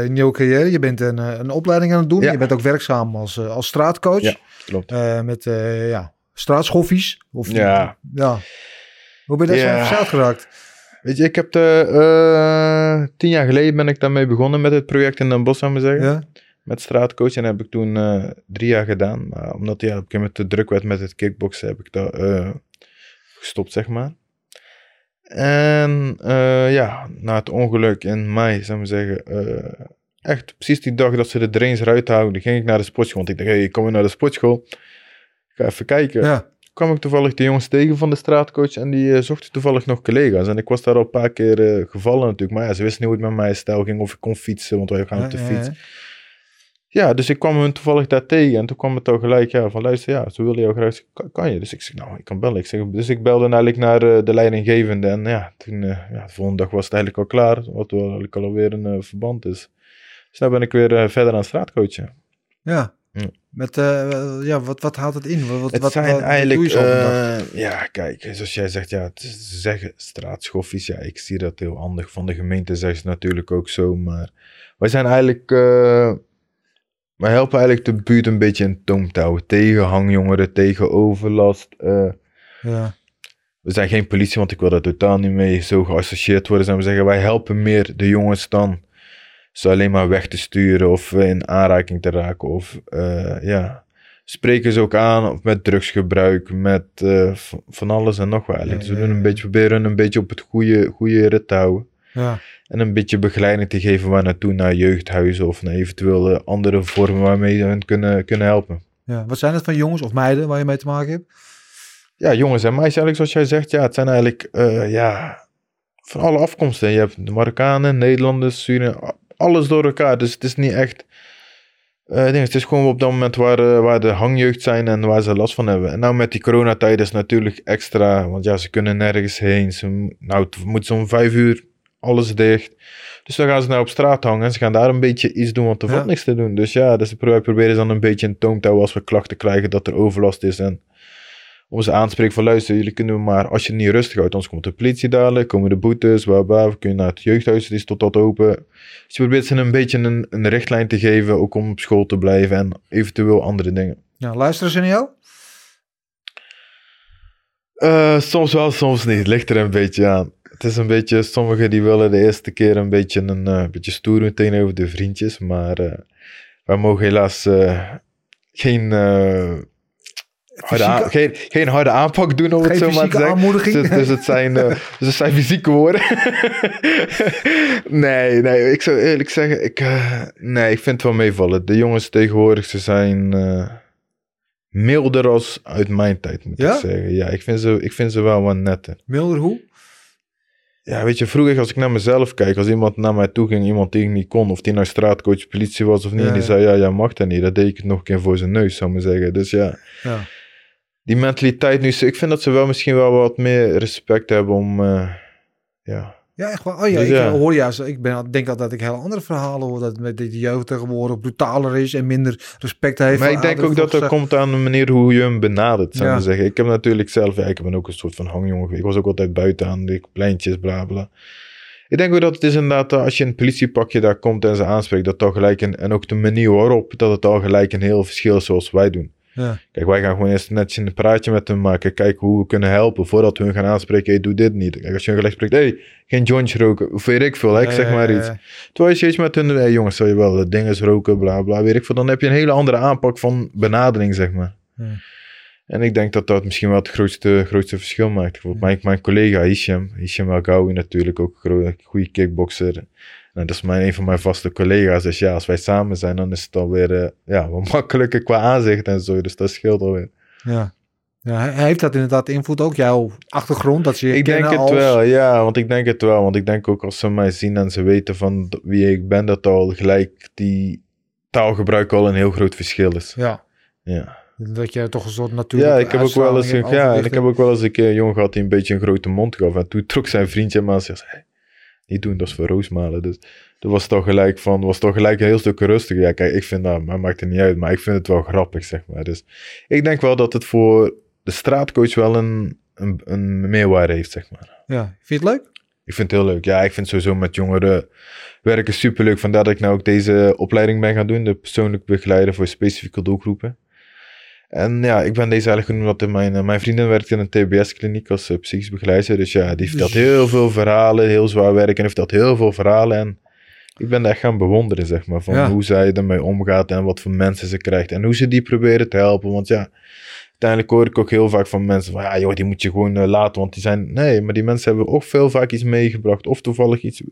eh, nieuwe carrière. Je bent een, eh, een opleiding aan het doen. Ja. Je bent ook werkzaam als, eh, als straatcoach. Ja. Klopt. Met eh, ja, straatschoffies. Of, Ja. ja. Hoe ben je daar Ja. zo verzeild geraakt? Weet je, ik heb de, tien jaar geleden ben ik daarmee begonnen met het project in Den Bosch, zou ik maar zeggen. Ja? Met straatcoach. En dat heb ik toen drie jaar gedaan. Maar omdat ja, op een gegeven moment te druk werd met het kickboksen, heb ik dat gestopt, zeg maar. En eh, ja, na het ongeluk in mei, zou ik zeggen, eh, echt precies die dag dat ze de drains eruit houden, ging ik naar de sportschool. Want ik dacht, hey, ik kom weer naar de sportschool. Ik ga even kijken. Ja. kwam ik toevallig de jongens tegen van de straatcoach en die eh, zochten toevallig nog collega's. En ik was daar al een paar keer gevallen natuurlijk, maar ja, ze wisten niet hoe het met mij stijl ging of ik kon fietsen, want wij gaan op de Ja, ja, fiets. ja. Ja, dus ik kwam hun toevallig daar tegen en toen kwam het al gelijk, ja, van luister, ja, ze willen jou graag, kan, kan je? Dus ik zeg, nou, ik kan bellen. Ik zeg, dus ik belde eigenlijk naar eh, de leidinggevende en ja, toen, eh, ja, de volgende dag was het eigenlijk al klaar, wat wel eigenlijk alweer een eh, verband is. Dus nu ben ik weer verder aan het straatcoachen. Ja. Ja. Met, ja, wat, wat houdt het in? Wat, wat, Het wat, zijn wat eigenlijk, ja, kijk, zoals jij zegt, ja, het is- ze zeggen straatschoffies, ja, ik zie dat heel handig. Van de gemeente zeggen ze natuurlijk ook zo, maar wij zijn eigenlijk, wij helpen eigenlijk de buurt een beetje in toom te houden. Tegen hangjongeren, tegen overlast. eh. ja. we zijn geen politie, want ik wil daar totaal niet mee zo geassocieerd worden. Zijn we zeggen, wij helpen meer de jongens dan ze alleen maar weg te sturen of in aanraking te raken. Of eh, ja, spreken ze ook aan of met drugsgebruik, met eh, van alles en nog wat. eigenlijk. Ja, Dus we doen een beetje, proberen een beetje op het goede, goede rit te houden. Ja. En een beetje begeleiding te geven waar naartoe, naar jeugdhuizen of naar eventuele andere vormen waarmee we hun kunnen, kunnen helpen. ja. Wat zijn het van jongens of meiden waar je mee te maken hebt? Ja, jongens en meisjes eigenlijk, zoals jij zegt, ja, het zijn eigenlijk, eh, ja, van alle afkomsten. Je hebt de Marokkanen, Nederlanders, Suriname, alles door elkaar. Dus het is niet echt... eh, ding, het is gewoon op dat moment waar, eh, waar de hangjeugd zijn en waar ze last van hebben. En nou met die coronatijd is natuurlijk extra, want ja, ze kunnen nergens heen. Ze, nou, het moet zo'n vijf uur alles dicht. Dus dan gaan ze nou op straat hangen en ze gaan daar een beetje iets doen, want er Ja. valt niks te doen. Dus ja, dus wij proberen ze dan een beetje in toom te houden als we klachten krijgen dat er overlast is. En om ze aan te spreken van luister, jullie kunnen maar, als je het niet rustig houdt, anders komt de politie dadelijk, komen de boetes, bla bla, we kunnen naar het jeugdhuis, die is tot tot open. Dus je probeert ze een beetje een, een richtlijn te geven, ook om op school te blijven en eventueel andere dingen. Ja, luisteren ze naar jou? Eh, soms wel, soms niet. Ligt er een beetje aan. Het is een beetje, sommigen die willen de eerste keer een beetje een eh, beetje stoer doen tegenover de vriendjes, maar eh, wij mogen helaas eh, geen, harde aan- geen, geen harde aanpak doen, om het Geen zo maar te zeggen. Dus, dus het zijn, [laughs] dus het zijn fysieke woorden. [laughs] nee, nee, ik zou eerlijk zeggen, ik, nee, ik vind het wel meevallen. De jongens tegenwoordig, ze zijn milder als uit mijn tijd, moet Ja? ik zeggen. Ja, ik vind, ze, ik vind ze wel wat netter. Milder hoe? Ja, weet je, vroeger als ik naar mezelf kijk, als iemand naar mij toe ging, iemand die ik niet kon, of die nou straatcoach, politie was of niet, Ja, en die ja. zei, ja, jij mag dat niet, dan deed ik het nog een keer voor zijn neus, zou ik maar zeggen. Dus ja, Ja. die mentaliteit nu, ik vind dat ze wel misschien wel wat meer respect hebben om, eh, ja, Ja, echt waar. Oh ja, Dus ik hoor juist. Ik ben, denk altijd dat ik hele andere verhalen hoor. Dat met de jeugd tegenwoordig brutaler is en minder respect heeft. Maar ik denk ook dat dat komt aan de manier hoe je hem benadert, zou Ja. maar zeggen. Ik heb natuurlijk zelf, ja, ik ben ook een soort van hangjongen. geweest. Ik was ook altijd buiten aan de pleintjes, bla bla. Ik denk ook dat het is inderdaad, dat als je een politiepakje daar komt en ze aanspreekt, dat al gelijk een, en ook de manier waarop, dat het al gelijk een heel verschil is zoals wij doen. Ja. Kijk, wij gaan gewoon eerst netjes een praatje met hem maken, kijken hoe we kunnen helpen, voordat we hun gaan aanspreken, hey, doe dit niet. Kijk, als je hun gelijk spreekt, hey, geen jointje roken, of weet ik veel, hè, ik Ja, zeg maar iets. Terwijl als je iets met hun, hey, jongens, zou je wel dingen roken, bla bla, weet ik veel, dan heb je een hele andere aanpak van benadering, zeg maar. En ik denk dat dat misschien wel het grootste, grootste verschil maakt. Bijvoorbeeld mijn, mijn collega Hisham, Hisham Algawi natuurlijk ook een goede kickboxer. En dat is mijn, een van mijn vaste collega's. Dus ja, als wij samen zijn, dan is het alweer eh, ja, wat [laughs] makkelijker qua aanzicht en zo. Dus dat scheelt alweer. Ja. ja. Heeft dat inderdaad invloed ook? Jouw achtergrond? Dat ze je Ik denk het als... wel, ja, want ik denk het wel. Want ik denk ook als ze mij zien en ze weten van wie ik ben, dat al gelijk die taalgebruik al een heel groot verschil is. Ja. Ja. Dat je toch een soort natuurlijk Ja, ik heb ook wel eens, ja, en ik heb ook wel eens een keer een jongen gehad die een beetje een grote mond gaf. En toen trok zijn vriendje me aan en zei, hey, niet doen, dat is voor roosmalen. Dus dat was toch gelijk van, was toch gelijk een heel stuk rustiger. Ja, kijk, ik vind dat, maar maakt het niet uit, maar ik vind het wel grappig, zeg maar. Dus ik denk wel dat het voor de straatcoach wel een, een, een meerwaarde heeft, zeg maar. Ja. Vind je het leuk? Ik vind het heel leuk. Ja, ik vind sowieso met jongeren werken superleuk. Vandaar dat ik nou ook deze opleiding ben gaan doen. De persoonlijk begeleider voor specifieke doelgroepen. En ja, ik ben deze eigenlijk genoemd omdat mijn, eh, mijn vriendin werkt in een TBS-kliniek als eh, psychisch begeleider. Dus ja, die vertelt heel veel verhalen, heel zwaar werk en vertelt heel veel verhalen. En ik ben daar echt gaan bewonderen, zeg maar, van Ja. hoe zij ermee omgaat en wat voor mensen ze krijgt. En hoe ze die proberen te helpen. Want ja, uiteindelijk hoor ik ook heel vaak van mensen van, ja joh, die moet je gewoon eh, laten, want die zijn... Nee, maar die mensen hebben ook veel vaak iets meegebracht of toevallig iets...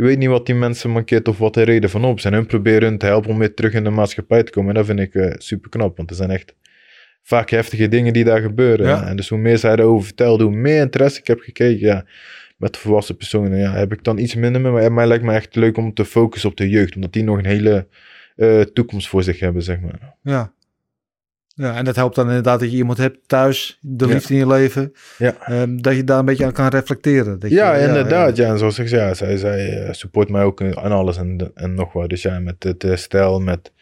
Je weet niet wat die mensen mankeert of wat de reden van op. En hun proberen hun te helpen om weer terug in de maatschappij te komen. En dat vind ik eh, super knap, want er zijn echt vaak heftige dingen die daar gebeuren. Ja. En dus hoe meer zij erover vertelde, hoe meer interesse ik heb gekeken. Ja, met volwassen personen ja, heb ik dan iets minder mee. Maar mij lijkt me echt leuk om te focussen op de jeugd. Omdat die nog een hele eh, toekomst voor zich hebben, zeg maar. Ja. Ja, en dat helpt dan inderdaad dat je iemand hebt thuis, de Ja. liefde in je leven, Ja. ehm, dat je daar een beetje aan kan reflecteren. Dat je- Ja, inderdaad. Ja. En zoals ik zei, zij, zij eh, support mij ook aan alles en, en nog wat. Dus ja, met het eh, stijl, met...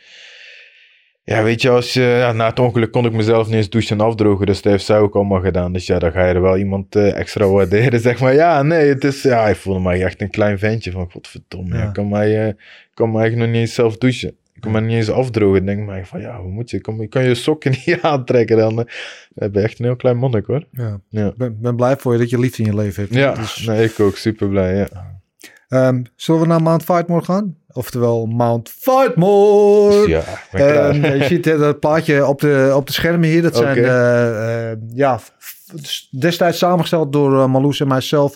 Ja, weet je, als je, ja, na het ongeluk kon ik mezelf niet eens douchen en afdrogen. Dus dat heeft zij ook allemaal gedaan. Dus ja, dan ga je er wel iemand eh, extra waarderen, [laughs] zeg maar. Ja, nee, het is... Ja, ik voelde mij echt een klein ventje van, godverdomme. Ja. Ik kan mij, eh, ik kan mij eigenlijk nog niet eens zelf douchen. Ik kan mij niet eens afdrogen. Denk maar van, ja, hoe moet je? Ik kan, je kan je sokken [laughs] niet aantrekken dan. ben je echt een heel klein monnik, hoor. Ja. Ja. Ik ben, ben blij voor je dat je liefde in je leven hebt. Ja, Dus, nee, ik ook. Super blij, ja. ehm, zullen we naar Mount Fightmore gaan? Oftewel Mount Fightmore. Ja. Ehm, je ziet eh, dat plaatje op de, op de schermen hier. Dat zijn eh, eh, ja, destijds samengesteld door uh, Marloes en mijzelf.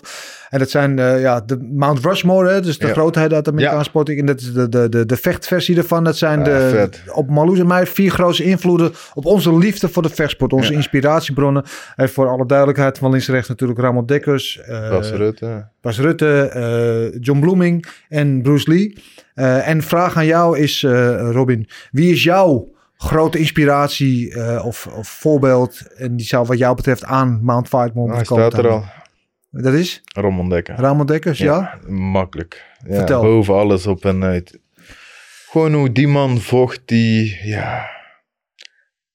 En dat zijn uh, ja, de Mount Rushmore, hè, dus de Ja. grootheid uit de Amerikaanse sporting. En dat is de, de, de, de vechtversie ervan. Dat zijn Ah, de, vet. op Marloes en mij vier grootste invloeden op onze liefde voor de vechtsport. Onze Ja. inspiratiebronnen. En voor alle duidelijkheid, van links naar rechts natuurlijk Ramon Dekkers. eh, Bas Rutte. Bas Rutte, eh, John Bloeming en Bruce Lee. Eh, en vraag aan jou is, eh, Robin, wie is jouw grote inspiratie eh, of, of voorbeeld? En die zou wat jou betreft aan Mount hij moeten komen staat er al. Dat is Ramon Dekker. Ramon Dekkers, ja? Makkelijk. Ja, Vertel. Boven alles op en uit. Gewoon hoe die man vocht, die, ja,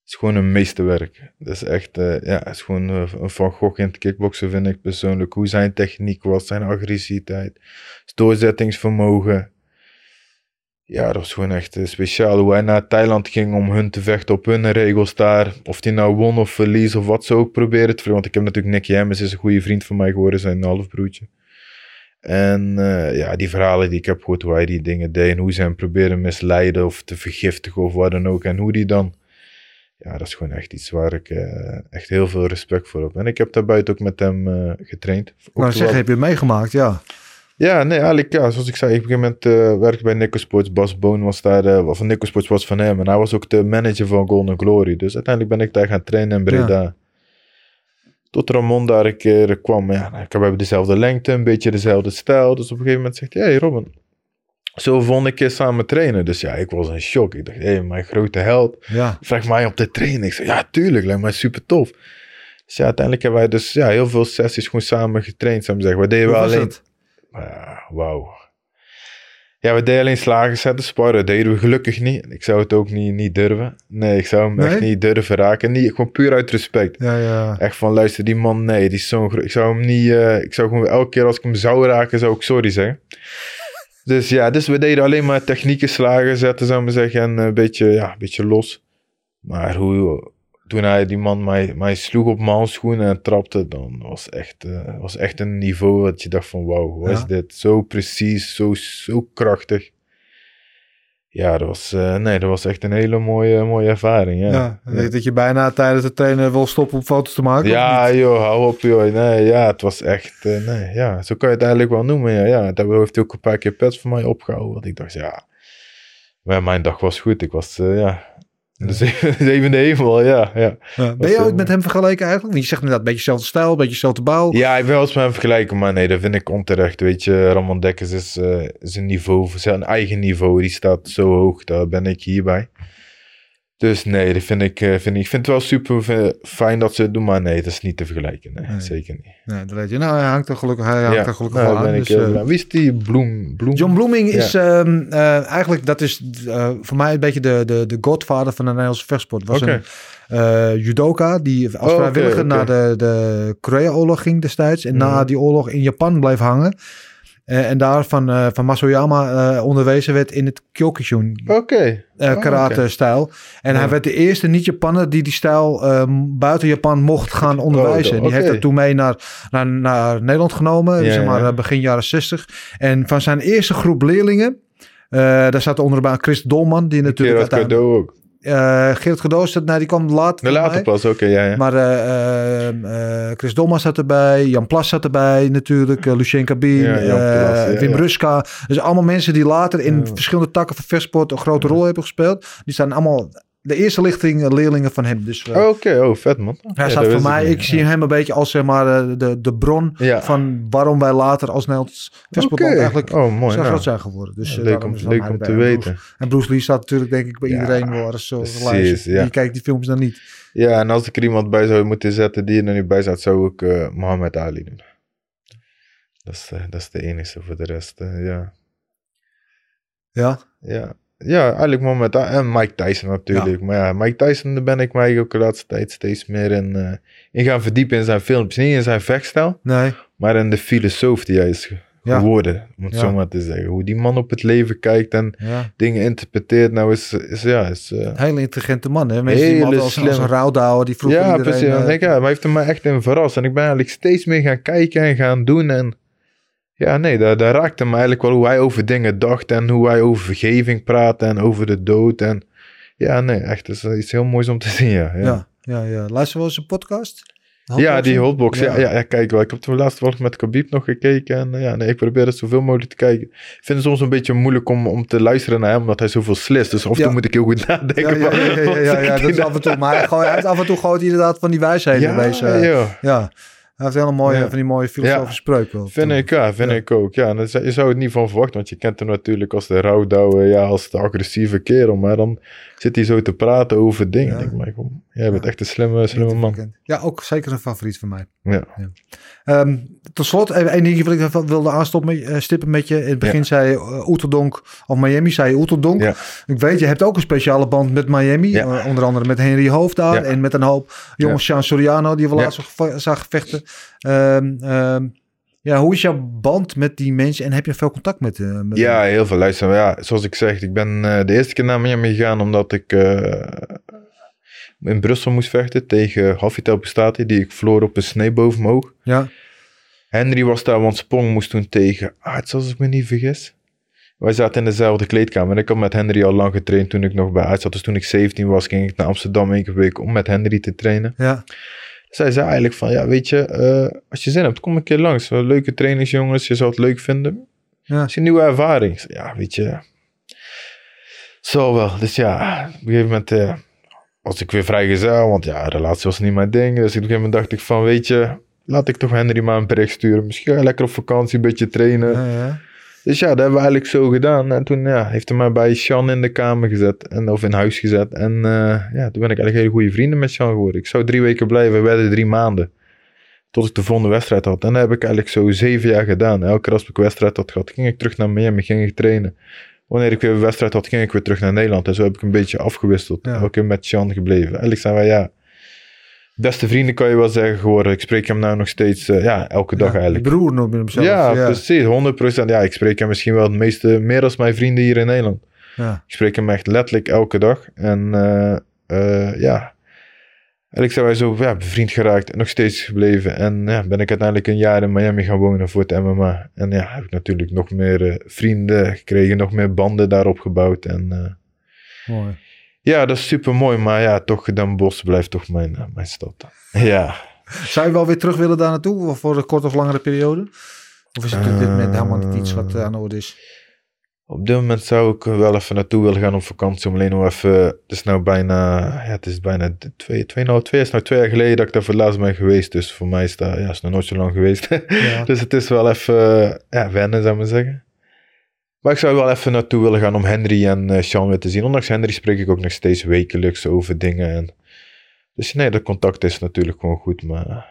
is gewoon een meesterwerk. Dat is echt, eh, ja, is gewoon eh, een Van Gogh in het kickboksen vind ik persoonlijk. Hoe zijn techniek was, zijn agressiviteit, doorzettingsvermogen. Ja, dat was gewoon echt eh, speciaal. Hoe hij naar Thailand ging om hun te vechten op hun regels daar. Of hij nou won of verlies of wat ze ook proberen te Want ik heb natuurlijk Nicky Hemmers, is een goede vriend van mij geworden, zijn halfbroertje. En eh, ja, die verhalen die ik heb gehoord, hoe hij die dingen deed en hoe ze hem proberen misleiden of te vergiftigen of wat dan ook. En hoe die dan, ja, dat is gewoon echt iets waar ik eh, echt heel veel respect voor heb. En ik heb daar buiten ook met hem getraind. Ook Nou, zeg, heb je meegemaakt, ja. Ja, nee, eigenlijk ja, zoals ik zei, op een gegeven moment eh, werkte ik bij Nico Sports. Bas Boon was daar, eh, van Nico Sports was van hem. En hij was ook de manager van Golden Glory. Dus uiteindelijk ben ik daar gaan trainen in Breda. Tot Ramon daar een keer kwam. Ja, nou, we hebben dezelfde lengte, een beetje dezelfde stijl. Dus op een gegeven moment zegt hij, hey Robin, zo vond ik keer samen trainen. Dus ja, ik was in shock. Ik dacht, hé, hey, mijn grote held Ja, vraagt mij om te trainen. Ik zei, ja, tuurlijk, lijkt mij super tof. Dus ja, uiteindelijk hebben wij dus ja, heel veel sessies gewoon samen getraind. Zou ik zeggen. We deden hoe wel alleen... het? Ja, wauw. Ja, we deden alleen slagen zetten, sparren. deden we gelukkig niet. Ik zou het ook niet, niet durven. Nee, ik zou hem echt niet durven raken. Niet, gewoon puur uit respect. Ja, ja. Echt van, luister, die man, nee, die is zo'n Ik zou hem niet... eh, ik zou gewoon elke keer als ik hem zou raken, zou ik sorry zeggen. Dus ja, dus we deden alleen maar technieken slagen zetten, zou ik maar zeggen. En een beetje, ja, een beetje los. Maar hoe... Toen hij die man mij, mij sloeg op mijn handschoenen en trapte, dan was echt, eh, was echt een niveau dat je dacht van wauw, wat Ja. is dit? Zo precies, zo, zo krachtig. Ja, dat was, eh, nee, dat was echt een hele mooie, mooie ervaring. Ja, Ja, dat je bijna tijdens het trainen wil stoppen om foto's te maken. ja, joh, hou op, joh. Nee, ja, het was echt, eh, nee, ja, zo kan je het eigenlijk wel noemen. Ja, ja. daar heeft hij ook een paar keer pets voor mij opgehouden. Want ik dacht, ja, maar mijn dag was goed. Ik was, ja, de zeven- [laughs] zevende hemel, ja, ja. Ja. Ben je eh, ooit met hem vergeleken eigenlijk? Want je zegt inderdaad een beetje dezelfde stijl, een beetje dezelfde bouw. Ja, ik wil wel eens met hem vergelijken, maar nee, dat vind ik onterecht. Weet je, Ramon Dekkers is eh, zijn niveau, zijn eigen niveau, die staat zo hoog, daar ben ik hierbij. Dus nee, dat vind ik, eh, vind ik, vind het wel super fi- fijn dat ze het doen, maar nee, dat is niet te vergelijken. Nee, Nee. zeker niet. Nee, dat weet je. Nou, hij hangt er gelukkig, hij hangt er gelukkig nou, wel aan. dus, eh, blij. Wie is die Bloem? Bloem? John Bloeming Ja. is ehm, eh, eigenlijk, dat is voor mij een beetje de, de, de godvader van de Nederlandse vechtsport. Was Oké. een judoka die als Oh, vrijwilliger naar de, de Korea-oorlog ging destijds. En na Mhm. die oorlog in Japan bleef hangen. Eh, en daar van, eh, van Masoyama eh, onderwezen werd in het Kyokushin Oh, karate-stijl. En Ja. hij werd de eerste niet-Japaner die die stijl ehm, buiten Japan mocht gaan onderwijzen. Oh, Die heeft dat toen mee naar, naar, naar Nederland genomen, Ja, zeg maar ja. begin jaren 60. En van zijn eerste groep leerlingen, daar zat onder de baan Chris Dolman, die natuurlijk Gerard uiteindelijk... Cadeau ook. Eh Geert Cadeau, zat- nou, die kwam later. De later pas, oké, ja, ja. Maar eh, eh, eh, Chris Dolman zat erbij, Jan Plas zat erbij natuurlijk, Lucien Ja, Plas, ja, Wim. Ruska. Dus allemaal mensen die later in verschillende takken van vechtsport een grote rol hebben gespeeld. Die zijn allemaal de eerste lichting eh, leerlingen van hem. Dus eh, Oké, oh, vet man. Hij dat staat voor mij, ik zie hem een beetje als zeg maar eh, de, de bron Ja. van waarom wij later als Nederlands Oké. eigenlijk Oh, mooi. zo nou. groot zijn geworden. Dus Ja, leuk om, leuk te weten. Bruce- En Bruce Lee staat natuurlijk denk ik bij Ja, iedereen wel eens zo ja. Die kijkt die films dan niet. Ja, en als ik er iemand bij zou moeten zetten die er nu bij zat, zou ik eh Mohammed Ali doen. Dat is, de, dat is de enige voor de rest, ja. Ja, ja. Ja, eigenlijk Mohammed Ali en Mike Tyson natuurlijk. Maar ja, Mike Tyson, daar ben ik mij ook de laatste tijd steeds meer in, eh, in gaan verdiepen in zijn films. Niet in zijn vechtstijl, nee. maar in de filosoof die hij is Ja. geworden, om het Ja. zo maar te zeggen. Hoe die man op het leven kijkt en dingen interpreteert, nou is, is ja, is... eh, Een hele intelligente man, hè? Mensen die Hele als, als een rouwdouwer, die vroeger ja, iedereen... precies. eh, ik, ja, maar hij heeft er mij echt in verrast. En ik ben eigenlijk steeds meer gaan kijken en gaan doen. En ja, nee, daar, daar raakte me eigenlijk wel hoe hij over dingen dacht. En hoe hij over vergeving praatte en over de dood. En ja, nee, echt, dat is iets heel moois om te [laughs] zien, ja. ja. ja, ja, ja. Luister wel eens een podcast? Ja, die hotbox. Ja. Ja, ja, kijk wel. Ik heb toen laatst wel met Khabib nog gekeken. En eh, ja, nee, ik probeer het zoveel mogelijk te kijken. Ik vind het soms een beetje moeilijk om, om te luisteren naar hem, omdat hij zoveel slist. Dus af en toe moet ik heel goed [laughs] nadenken. Ja, ja, ja, ja, dat is die af en toe. Maar hij, gooit- hij heeft af en toe gooit inderdaad van die wijsheden Ja, wees. eh, ja. ja. Hij heeft hele mooie, Ja. van die mooie filosofische spreuken. wel. Vind ik, ja, vind Ja. ik ook. Ja, en je zou het niet van verwachten, want je kent hem natuurlijk als de rouwdouwe, ja, als de agressieve kerel. Maar dan zit hij zo te praten over dingen. Ja. Ik denk, kom, jij bent echt een slimme, slimme man. Ja, ook zeker een favoriet van mij. Ja. Ehm, tot slot, één dingetje wat ik wilde aanstoppen met, eh, met je. In het begin zei je uh, Oeterdonk, of Miami zei Oeterdonk. Ik weet, je hebt ook een speciale band met Miami. Eh, onder andere met Henry Hoofd daar. En met een hoop jongens, Sean Soriano, die we laatst zag vechten. Ehm, ehm, ja, hoe is jouw band met die mensen? En heb je veel contact met, eh met Ja, heel veel. Luister, ja, zoals ik zeg, ik ben eh, de eerste keer naar Miami gegaan omdat ik eh, in Brussel moest vechten tegen Hafitel Bestati, die ik verloor op een snee boven mijn oog. Ja, Henry was daar, want Sprong moest toen tegen Arts, als ik me niet vergis. Wij zaten in dezelfde kleedkamer en ik had met Henry al lang getraind toen ik nog bij Arts zat. Dus toen ik 17 was, ging ik naar Amsterdam één keer per week om met Henry te trainen. ja, Zij zei eigenlijk van, ja, weet je, eh, als je zin hebt, kom een keer langs. Leuke trainingsjongens, je zou het leuk vinden. ja. Het is een nieuwe ervaring. Ja, weet je. Zo wel. Dus ja, op een gegeven moment eh, was ik weer vrijgezel. Want ja, relatie was niet mijn ding. Dus op een gegeven moment dacht ik van, weet je, laat ik toch Henry maar een bericht sturen. Misschien lekker op vakantie, een beetje trainen. ja, ja. Dus ja, dat hebben we eigenlijk zo gedaan. En toen ja, heeft hij mij bij Sean in de kamer gezet. En, of in huis gezet. En eh, ja, toen ben ik eigenlijk hele goede vrienden met Sean geworden. Ik zou drie weken blijven, we werden drie maanden. Tot ik de volgende wedstrijd had. En dat heb ik eigenlijk zo zeven jaar gedaan. Elke keer als ik wedstrijd had gehad, ging ik terug naar Miami, ging ik trainen. Wanneer ik weer een wedstrijd had, ging ik weer terug naar Nederland. En zo heb ik een beetje afgewisseld. Ja. Keer met Sean gebleven. Eigenlijk zijn wij ja, beste vrienden kan je wel zeggen geworden. Ik spreek hem nou nog steeds, eh, ja, elke dag Ja, eigenlijk. broer noem je hem zelf. Ja, ja. precies, 100%. Ja, ik spreek hem misschien wel het meeste, meer als mijn vrienden hier in Nederland. Ja. Ik spreek hem echt letterlijk elke dag. En eh, eh, ja, eigenlijk zijn wij zo ja, bevriend geraakt en nog steeds gebleven. En ja, ben ik uiteindelijk een jaar in Miami gaan wonen voor het MMA. En ja, heb ik natuurlijk nog meer vrienden gekregen, nog meer banden daarop gebouwd. En Mooi. Ja, dat is super mooi. Maar ja, toch, Den Bosch blijft toch mijn, eh, mijn stad. [laughs] Ja. Zou je wel weer terug willen daar naartoe? Of voor een korte of langere periode? Of is het op dit moment helemaal niet iets wat eh, aan de orde is? Op dit moment zou ik wel even naartoe willen gaan op vakantie. Om alleen nog even. Het is nou bijna. Ja, het is bijna twee, twee, nou, twee, is nou twee jaar geleden dat ik daar voor het laatst ben geweest. Dus voor mij is dat. Ja, is nog nooit zo lang geweest. Ja. [laughs] dus het is wel even. Ja, wennen, zou ik maar zeggen. Maar ik zou wel even naartoe willen gaan om Henry en eh, Sean weer te zien. Ondanks Henry spreek ik ook nog steeds wekelijks over dingen. En... Dus nee, dat contact is natuurlijk gewoon goed. Maar.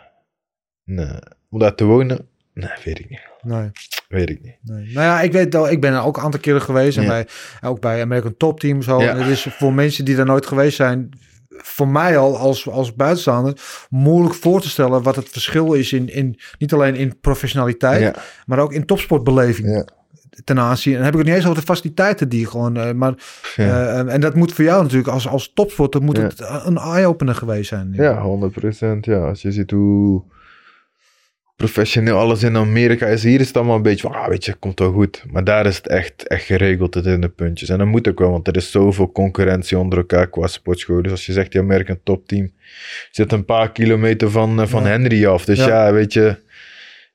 Nee. Om daar te wonen. Nee, weet ik niet. Nee, Weet ik niet. nee. Nou ja, ik weet wel, ik ben er ook een aantal keren geweest. En Ja. bij, ook bij American Top Team zo. Ja. En het is voor mensen die daar nooit geweest zijn, voor mij al als, als buitenstaander, moeilijk voor te stellen wat het verschil is in, in niet alleen in professionaliteit, Ja. maar ook in topsportbeleving. Ja. Ten aanzien. En dan heb ik het niet eens over de faciliteiten die gewoon. eh, maar, Ja. eh, en dat moet voor jou natuurlijk als, als topsporter moet Ja. het een eye-opener geweest zijn. Ja, 100%. Ja, als je ziet hoe professioneel alles in Amerika is. Hier is het allemaal een beetje van, ah, weet je, komt wel goed. Maar daar is het echt, echt geregeld tot in de puntjes. En dat moet ook wel, want er is zoveel concurrentie onder elkaar qua sportschool. Dus als je zegt, die American top team zit een paar kilometer van, eh, van Ja. Henry af. Dus Ja. ja. weet je,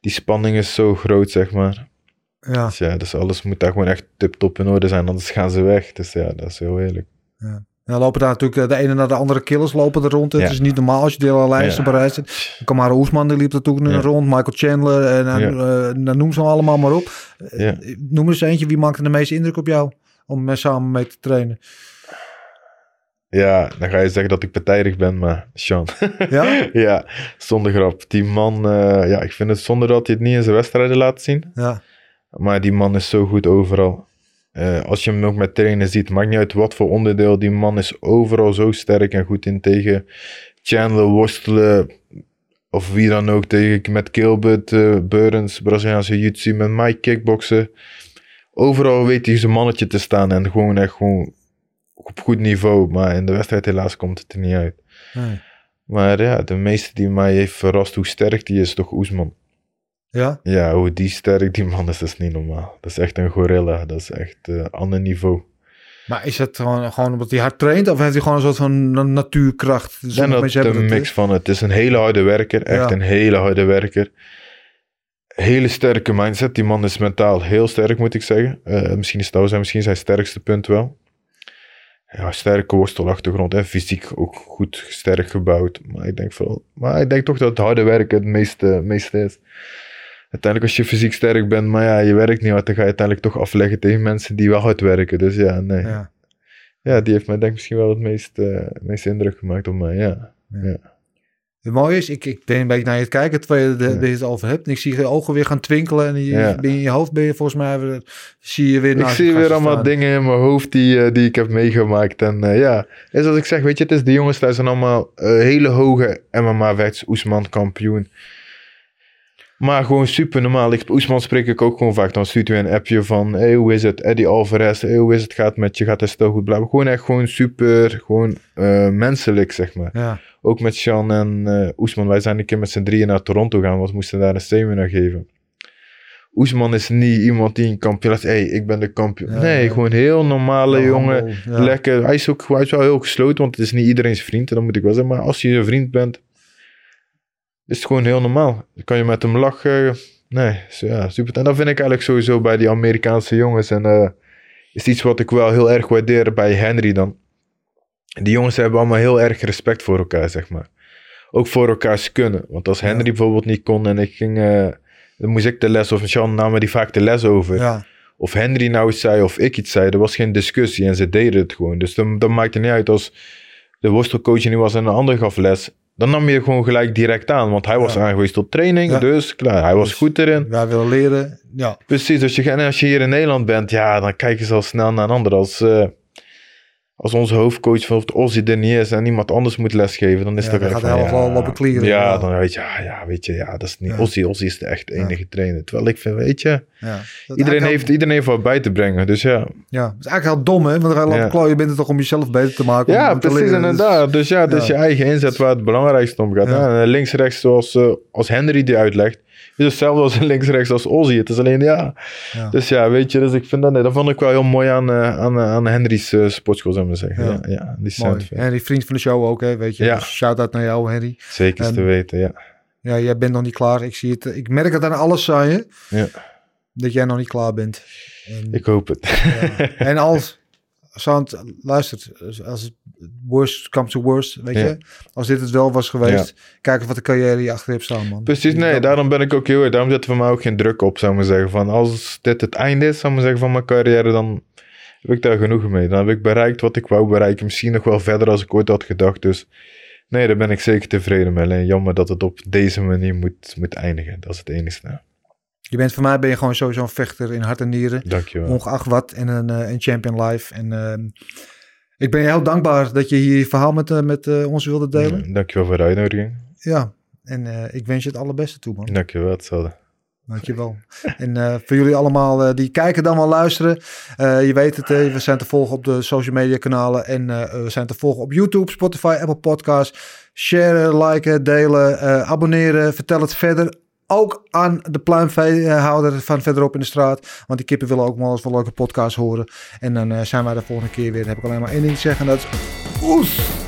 die spanning is zo groot, zeg maar. Ja. Dus ja, dus alles moet daar gewoon echt tip-top in orde zijn, anders gaan ze weg. Dus ja, dat is heel eerlijk. Ja, lopen daar natuurlijk eh, de ene naar de andere killers lopen er rond. Het Ja. is niet normaal als je de hele lijsten Ja. bereid zit. Kamara Oesman die liep er toen Ja. rond. Michael Chandler en Ja. eh, nou, noem ze allemaal maar op. Eh, Ja. Noem eens eentje, wie maakte de meeste indruk op jou om eh, samen mee te trainen? Ja, dan ga je zeggen dat ik partijdig ben, maar Sean. Ja? [laughs] ja, zonder grap. Die man, eh, ja, ik vind het zonde dat hij het niet in zijn wedstrijden laat zien. Ja, Maar die man is zo goed overal. Eh, als je hem ook met trainen ziet, maakt niet uit wat voor onderdeel. Die man is overal zo sterk en goed in tegen Chandler worstelen. Of wie dan ook tegen met Gilbert, eh Burns, Braziliaanse jiu met Mike kickboksen. Overal weet hij zijn mannetje te staan en gewoon echt gewoon op goed niveau. Maar in de wedstrijd helaas komt het er niet uit. nee. Maar ja, de meeste die mij heeft verrast hoe sterk die is, toch Oesman. Ja? Ja, hoe die sterk die man is, dat is niet normaal. Dat is echt een gorilla. Dat is echt een ander niveau. Maar is het gewoon, gewoon omdat hij hard traint? Of heeft hij gewoon een soort van na- natuurkracht? En Sommige dat een mix van. Het is een hele harde werker. Echt Ja. een hele harde werker. Hele sterke mindset. Die man is mentaal heel sterk, moet ik zeggen. Eh, misschien is dat zijn, misschien zijn sterkste punt wel. Ja, sterke worstelachtergrond en fysiek ook goed sterk gebouwd. Maar ik denk, vooral, maar ik denk toch dat het harde werken het meeste, meeste is. Uiteindelijk als je fysiek sterk bent, maar ja, je werkt niet hard, dan ga je uiteindelijk toch afleggen tegen mensen die wel hard werken. Dus ja, nee. Ja, Ja. die heeft mij denk ik misschien wel het meest, eh, meest indruk gemaakt op mij, ja. Het mooie is, ik, ik ben een beetje naar je het kijken terwijl je de- Ja. de- het over hebt. En ik zie je ogen weer gaan twinkelen. En je, Ja. in je hoofd ben je volgens mij weer, zie je weer Ik zie weer allemaal staan. dingen in mijn hoofd die, eh, die ik heb meegemaakt. En eh, ja, is als ik zeg, weet je, het is de jongens daar zijn allemaal hele hoge MMA-vechters, Oesman kampioen. Maar gewoon super normaal. Ik, Oesman spreek ik ook gewoon vaak. Dan stuurt hij een appje van, hey, hoe is het? Eddie Alvarez, hey, hoe is het? Gaat met je? Gaat het stel goed blijven? Gewoon echt gewoon super, gewoon eh, menselijk, zeg maar. Ja, Ook met Sean en eh Oesman. Wij zijn een keer met z'n drieën naar Toronto gaan, want we moesten daar een seminar geven. Oesman is niet iemand die een kampioen is. hey, ik ben de kampioen. Ja, nee, ja. gewoon heel normale Ja, jongen. Lekker. Hij is ook hij is wel heel gesloten, want het is niet iedereen's vriend. Dat moet ik wel zeggen. Maar als je een vriend bent, is het gewoon heel normaal. Dan kan je met hem lachen. Nee, ja, super. En dat vind ik eigenlijk sowieso bij die Amerikaanse jongens. En eh, is iets wat ik wel heel erg waardeer bij Henry dan. Die jongens hebben allemaal heel erg respect voor elkaar, zeg maar. Ook voor elkaars kunnen. Want als Henry bijvoorbeeld niet kon en ik ging... eh, dan moest ik de les, of Sean namen die vaak de les over. ja, Of Henry nou iets zei of ik iets zei, er was geen discussie en ze deden het gewoon. Dus dan, dan maakt het niet uit als de worstelcoach niet was en een ander gaf les. Dan nam je gewoon gelijk direct aan, want hij was Ja. aangewezen tot training, Ja. dus klaar, hij was Dus- goed erin. wij willen leren. Ja, Precies, als je, en als je hier in Nederland bent, ja, dan kijken ze al snel naar een ander. Als, eh, als onze hoofdcoach van of Ozzy er niet is en iemand anders moet lesgeven, dan is Ja, dat gaat wel ja, lopen klieren, Ja, ja. dan weet je, ja, ja, weet je, ja, dat is niet Ja. Ozzy. Ozzy is de echt enige trainer. Terwijl ik vind, weet je, ja. Dat iedereen heeft, iedereen heeft wat bij te brengen. Dus ja, Ja, dat is eigenlijk heel dom, hè? Want dan lopen klooien. Je bent er toch om jezelf beter te maken. Ja, precies, leren. Dus- inderdaad. Dus ja, dus ja. je eigen inzet waar het belangrijkste om gaat. Ja. Ja. Links-rechts zoals eh, als Henry die uitlegt. Is hetzelfde als links-rechts als Ozzy. Het is alleen ja. Ja. Dus ja, weet je, dus ik vind dat, nee, dat vond ik wel heel mooi aan, eh, aan, eh, aan Henry's eh sportschool, zou ik maar zeggen. Ja. Ja, die sound En die vriend van de show ook, hè? Weet je. Ja. Dus shout-out naar jou, Henry. Zeker te weten, ja. Ja, jij bent nog niet klaar. Ik zie het. Ik merk het aan alles aan je. ja. Dat jij nog niet klaar bent. En, Ik hoop het. ja. en als... Sound, luistert, als het worst comes to worst, weet Ja. je. Als dit het wel was geweest, kijk eens wat de carrière hier achter hebt staan, man. Precies, nee, daarom ben ik ook heel erg. Daarom zet er voor mij ook geen druk op, zou ik maar zeggen. Van als dit het einde is, zou ik maar zeggen, van mijn carrière, dan heb ik daar genoeg mee. Dan heb ik bereikt wat ik wou bereiken. Misschien nog wel verder als ik ooit had gedacht. Dus nee, daar ben ik zeker tevreden mee. Alleen jammer dat het op deze manier moet, moet eindigen. Dat is het enige. Je bent voor mij ben je gewoon sowieso een vechter in hart en nieren. Dankjewel. Ongeacht wat. En een, eh, een champion life. En ehm, ik ben je heel dankbaar dat je hier je verhaal met, eh, met eh, ons wilde delen. Ja, Dankjewel voor de uitnodiging. Ja. En eh, ik wens je het allerbeste toe, man. Dankjewel, hetzelfde. Dankjewel. en eh, voor jullie allemaal eh, die kijken dan wel luisteren. eh, je weet het, eh, we zijn te volgen op de social media kanalen. En eh, we zijn te volgen op YouTube, Spotify, Apple Podcasts. Sharen, liken, delen, eh, abonneren. Vertel het verder. Ook aan de pluimveehouder van verderop in de straat. Want die kippen willen ook wel eens wel leuke podcasts horen. En dan eh, zijn wij de volgende keer weer. Dan heb ik alleen maar één ding te zeggen. En dat is... Oes!